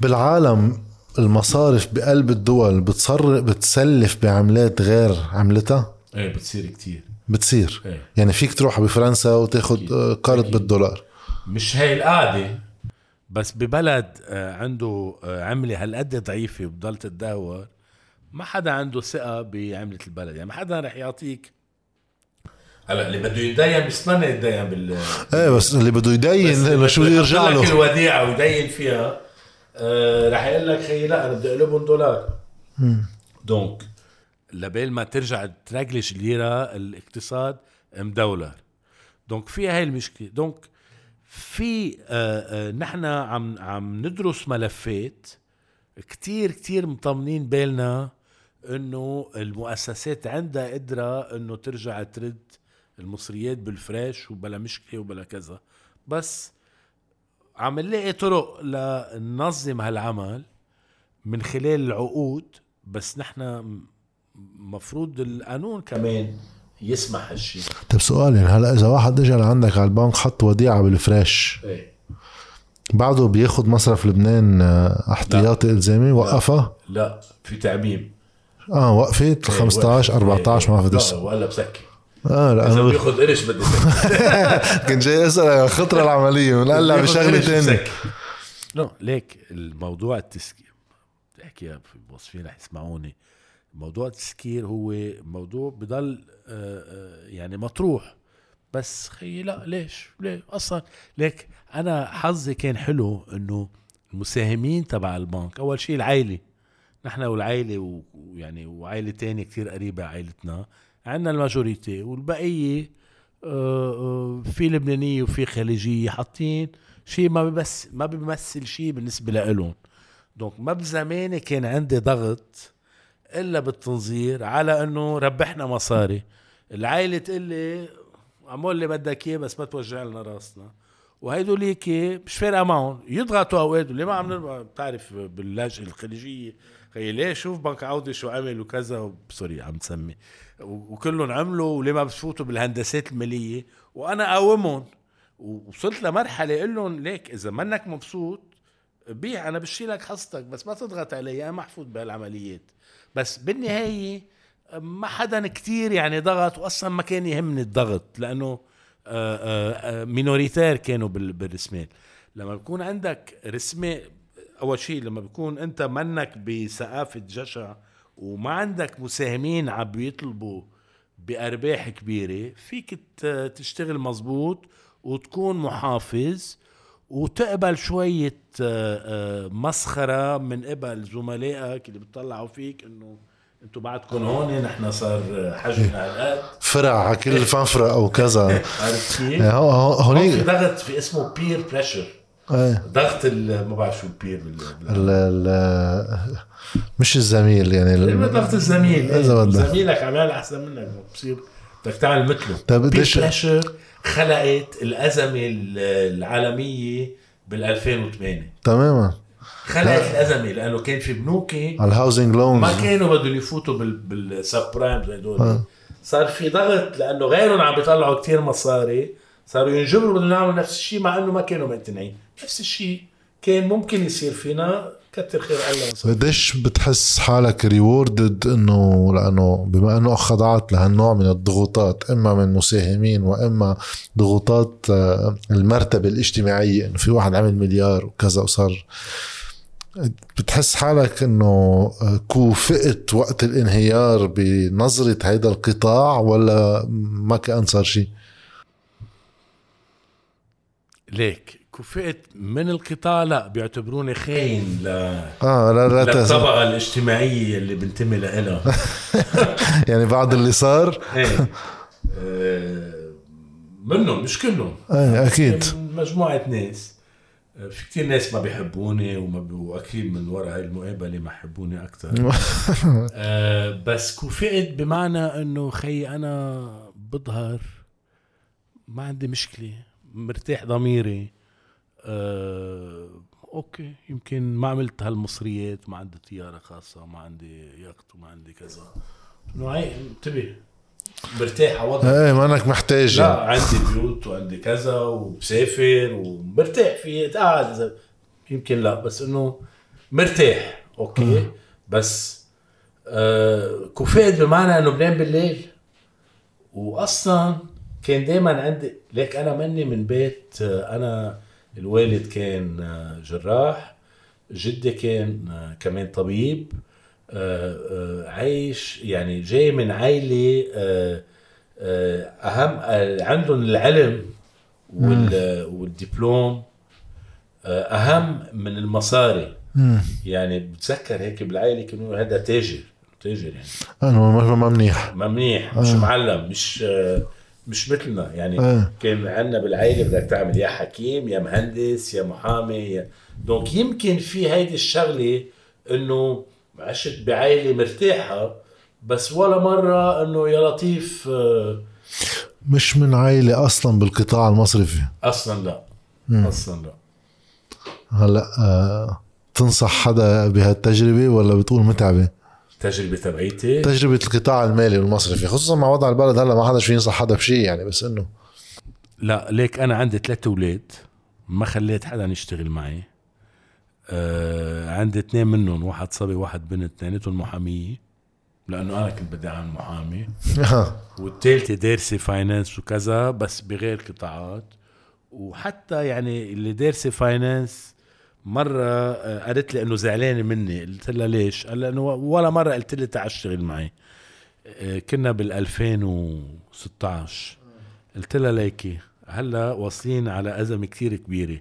بالعالم المصارف بقلب الدول بتصر بتسلف بعملات غير عملتها؟ إيه بتصير كتير. بتصير. إيه. يعني فيك تروح بفرنسا وتاخد آه، قرض. بالدولار. مش هاي القعدة بس ببلد آه، عنده آه، عملة هالقد ضعيفة وبضل تتدهور ما حدا عنده ثقة بعملة البلد. يعني ما حدا رح يعطيك هلا اللي بده يتدين بيستنى يتدين بال إيه بس اللي بده يدين إنه شو بده يرجع لك له؟ الوديعة ويدين فيها آه رح يقول لك خيي لا أنا بدي أقلبهم دولار. donc لبال ما ترجع ترجلش الليرة الاقتصاد مدولر. donc في هاي المشكلة. donc في آه آه نحن عم عم ندرس ملفات كتير كتير مطمنين بالنا إنه المؤسسات عندها قدرة إنه ترجع ترد المصريات بالفريش وبلا مشكلة وبلا كذا. بس عم نلاقي طرق لننظم هالعمل من خلال العقود بس نحن مفروض القانون كمان يسمح هالشيء طيب سؤال يعني هلا إذا واحد اجى لعندك على البنك حط وديعة بالفريش إيه. بعده بياخد مصرف لبنان آه، احتياطي إلزامي؟ وقفها لا. في تعميم. آه وقفت 15 14 ما بعرف لا ولا بسكر آه لا إذا بياخذ قرش بدي كنت جاي اسال عن الخطرة العملية ونقلع بشغلة ثانية. نو ليك الموضوع التسكير بدي احكيها في الموظفين رح يسمعوني. موضوع التسكير هو موضوع بضل آه، آه، يعني مطروح. بس خيي لا ليش؟ ليه؟ أصلا ليك أنا حظي كان حلو إنه المساهمين تبع البنك أول شيء العائلة. نحن والعائلة و- ويعني وعائلة تانية كتير قريبة عائلتنا عندنا ال majority والبقية آه، آه، في لبنانية وفي خليجية حاطين شيء ما بس ما بيمثل شيء بالنسبة لإلهم. donc ما بزماني كان عندي ضغط إلا بالتنظير على إنه ربحنا مصاري. العائلة تقول لي اعمل اللي بدك إياه بس ما توجع لنا راسنا. وهيدول هيك مش فارقه معهم يضغطوا أوقات اللي ما عم بتعرف باللاجئه الخليجية خي ليه شوف بنك عودة شو عمل وكذا؟ سوري عم تسمي. وكلهم عملوا وليه ما بفوتوا بالهندسات المالية؟ وأنا قاومهم ووصلت لمرحلة أقول لهم ليك إذا منك مبسوط بيع أنا بشيلك حصتك بس ما تضغط علي أنا محفوظ بهالعمليات. بس بالنهاية ما حدا كتير يعني ضغط واصلا ما كان يهمني الضغط لأنه آه، آه، آه، مينوريتير كانوا بال- بالرسمات لما بيكون عندك رسمة أول شيء لما بيكون أنت منك بثقافه جشع وما عندك مساهمين عم بيطلبوا بأرباح كبيرة فيك تشتغل مزبوط وتكون محافظ وتقبل شوية آه، آه، مسخرة من قبل زملائك اللي بيطلعوا فيك إنه أنتوا بعدكم هون نحن صار حجمنا هالقد فرع على كل فنفرة أو كذا. عرفت كيف؟ هونيك. ضغط في اسمه peer pressure إيه. ضغط ما بعرف شو ال peer بال ال مش الزميل يعني ال- ضغط الزميل إذا بدك. زميلك عم يعمل أحسن منك بصير بدك تعمل مثله. طيب peer قديش- خلقت الأزمة ال- العالمية بال 2008 تماما. خلقت الأزمة لأنه كان في بنوك على ال housing loans ما كانوا بدهم يفوتوا بال بال subprime هدول صار في ضغط لأنه غيرهم عم بيطلعوا كتير مصاري صاروا ينجبروا بدهم يعملوا نفس الشيء مع إنه ما كانوا مقتنعين. نفس الشيء كان ممكن يصير فينا كتر خير الله وصار. قديش بتحس حالك rewarded إنه لأنه بما إنه خضعت لهالنوع من الضغوطات إما من مساهمين وإما ضغوطات آه، المرتبة الاجتماعية إنه في واحد عمل مليار وكذا وصار بتحس حالك إنه آه، كوفئت وقت الانهيار بنظرة هيدا القطاع ولا ما كان صار شيء؟ ليك كفئت من القطاع لا بيعتبروني خاين ل... آه لا لا تز... للطبقه الاجتماعية اللي بنتمي لها. يعني بعد اللي صار. إيه. آه، منهم مش كلهم. إيه أكيد. مجموعة ناس. آه، في كتير ناس ما بيحبوني وما بي... وأكيد من وراء هاي المقابلة ما يحبوني أكثر آه بس كفئت بمعنى إنه خي أنا بظهر ما عندي مشكلة مرتاح ضميري. آه أوكي يمكن ما عملت هالمصريات ما عندي طيارة خاصة ما عندي يخت وما عندي كذا. إنه هي انتبه مرتاح على وضعي إيه ما انك محتاج. لا. عندي بيوت وعندي كذا وبسافر ومرتاح في قاعد يمكن لا بس إنه مرتاح أوكي. بس آه كوفيد بمعنى إنه بنام بالليل. واصلا كان دائما عندي ليك أنا مني من بيت آه أنا الوالد كان آه جراح جدي كان آه كمان طبيب آه عايش يعني جاي من عائلة أهم آه عندهم العلم وال والدبلوم أهم من المصاري. يعني بتذكر هيك بالعائلة كانوا هذا تاجر تاجر يعني. أنا ما ما منيح. ما منيح مش معلم مش مش مثلنا يعني آه. كان عندنا بالعائلة بدك تعمل يا حكيم يا مهندس يا محامي يا دونك يمكن في هيدي الشغلة إنه عشت بعائلة مرتاحة بس ولا مرة إنه يا لطيف آه، مش من عائلة أصلا بالقطاع المصرفي أصلا لا أصلا لا هلأ آه تنصح حدا بهالتجربة ولا بتقول متعبة؟ التجربة تبعيتي. تجربة القطاع المالي والمصرفي خصوصا مع وضع البلد هلا ما حدا شو ينصح حدا بشيء يعني بس إنه لا ليك أنا عندي ثلاث أولاد ما خليت حدا يشتغل معي. آه عندي اثنين منهم واحد صبي واحد بنت اثنيناتهم محامية لأنه أنا كنت بدي أعمل محامي. والثالثة دارسة finance وكذا بس بغير قطاعات. وحتى يعني اللي دارسة finance مرة آه، قالت لي إنه زعلانة مني. قلت لها ليش؟ قال لأنه ولا مرة قلت لي تعال اشتغل معي. آه، كنا بال 2016 قلت لها ليكي هلأ واصلين على أزمة كتير كبيرة.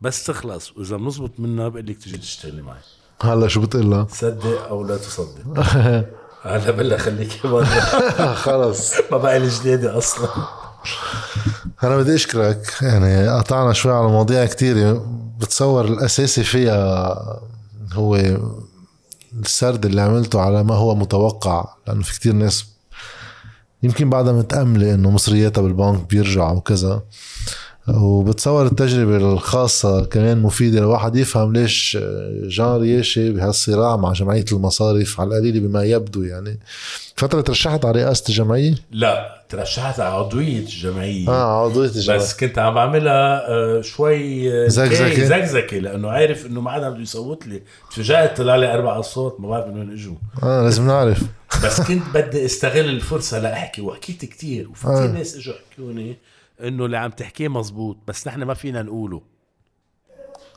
بس تخلص وإذا بنزبط منها بقول لك تيجي تشتغلي معي. هلا شو بتقول لها؟ صدق أو لا تصدق؟ هلأ بلا خليك برا. خلص. ما بقى لي جديدة أصلا. أنا بدي أشكرك. يعني قطعنا شوي على مواضيع كتيرة بتصور الأساسي فيها هو السرد اللي عملته على ما هو متوقع لأنه في كتير ناس يمكن بعدها متأملة إنه مصرياتها بالبنك بيرجع وكذا وبتصور التجربة الخاصة كمان مفيدة لواحد يفهم ليش جان رياشي بهالصراع مع جمعية المصارف على القليل بما يبدو يعني. فترة ترشحت على رئاسة الجمعية؟ لا ترشحت على عضوية الجمعية. آه عضوية الجمعية. بس كنت عم بعملها آه، شوي آه، زكزكة؟ زكزكة لأنه عارف إنه ما حدا بده يصوت لي. تفاجأت طلع لي أربع أصوات ما بعرف من وين إجوا. آه لازم نعرف. بس كنت بدي استغل الفرصة لأحكي وحكيت كتير وفي آه. ناس إجوا حكوني إنه اللي عم تحكيه مزبوط بس نحن ما فينا نقوله.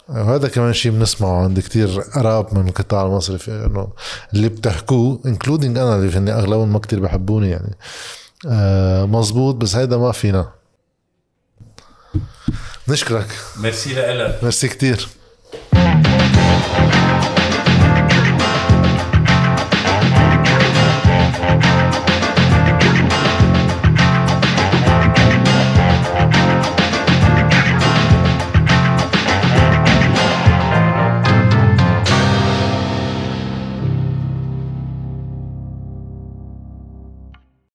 وهذا كمان شيء بنسمعه عند كتير قراب من القطاع المصرفي إنه اللي بتحكوه انكلودينج أنا اللي فيني أغلبهم ما كتير بحبوني يعني. آه مزبوط بس هيدا ما فينا. نشكرك. ميرسي لك ميرسي كتير.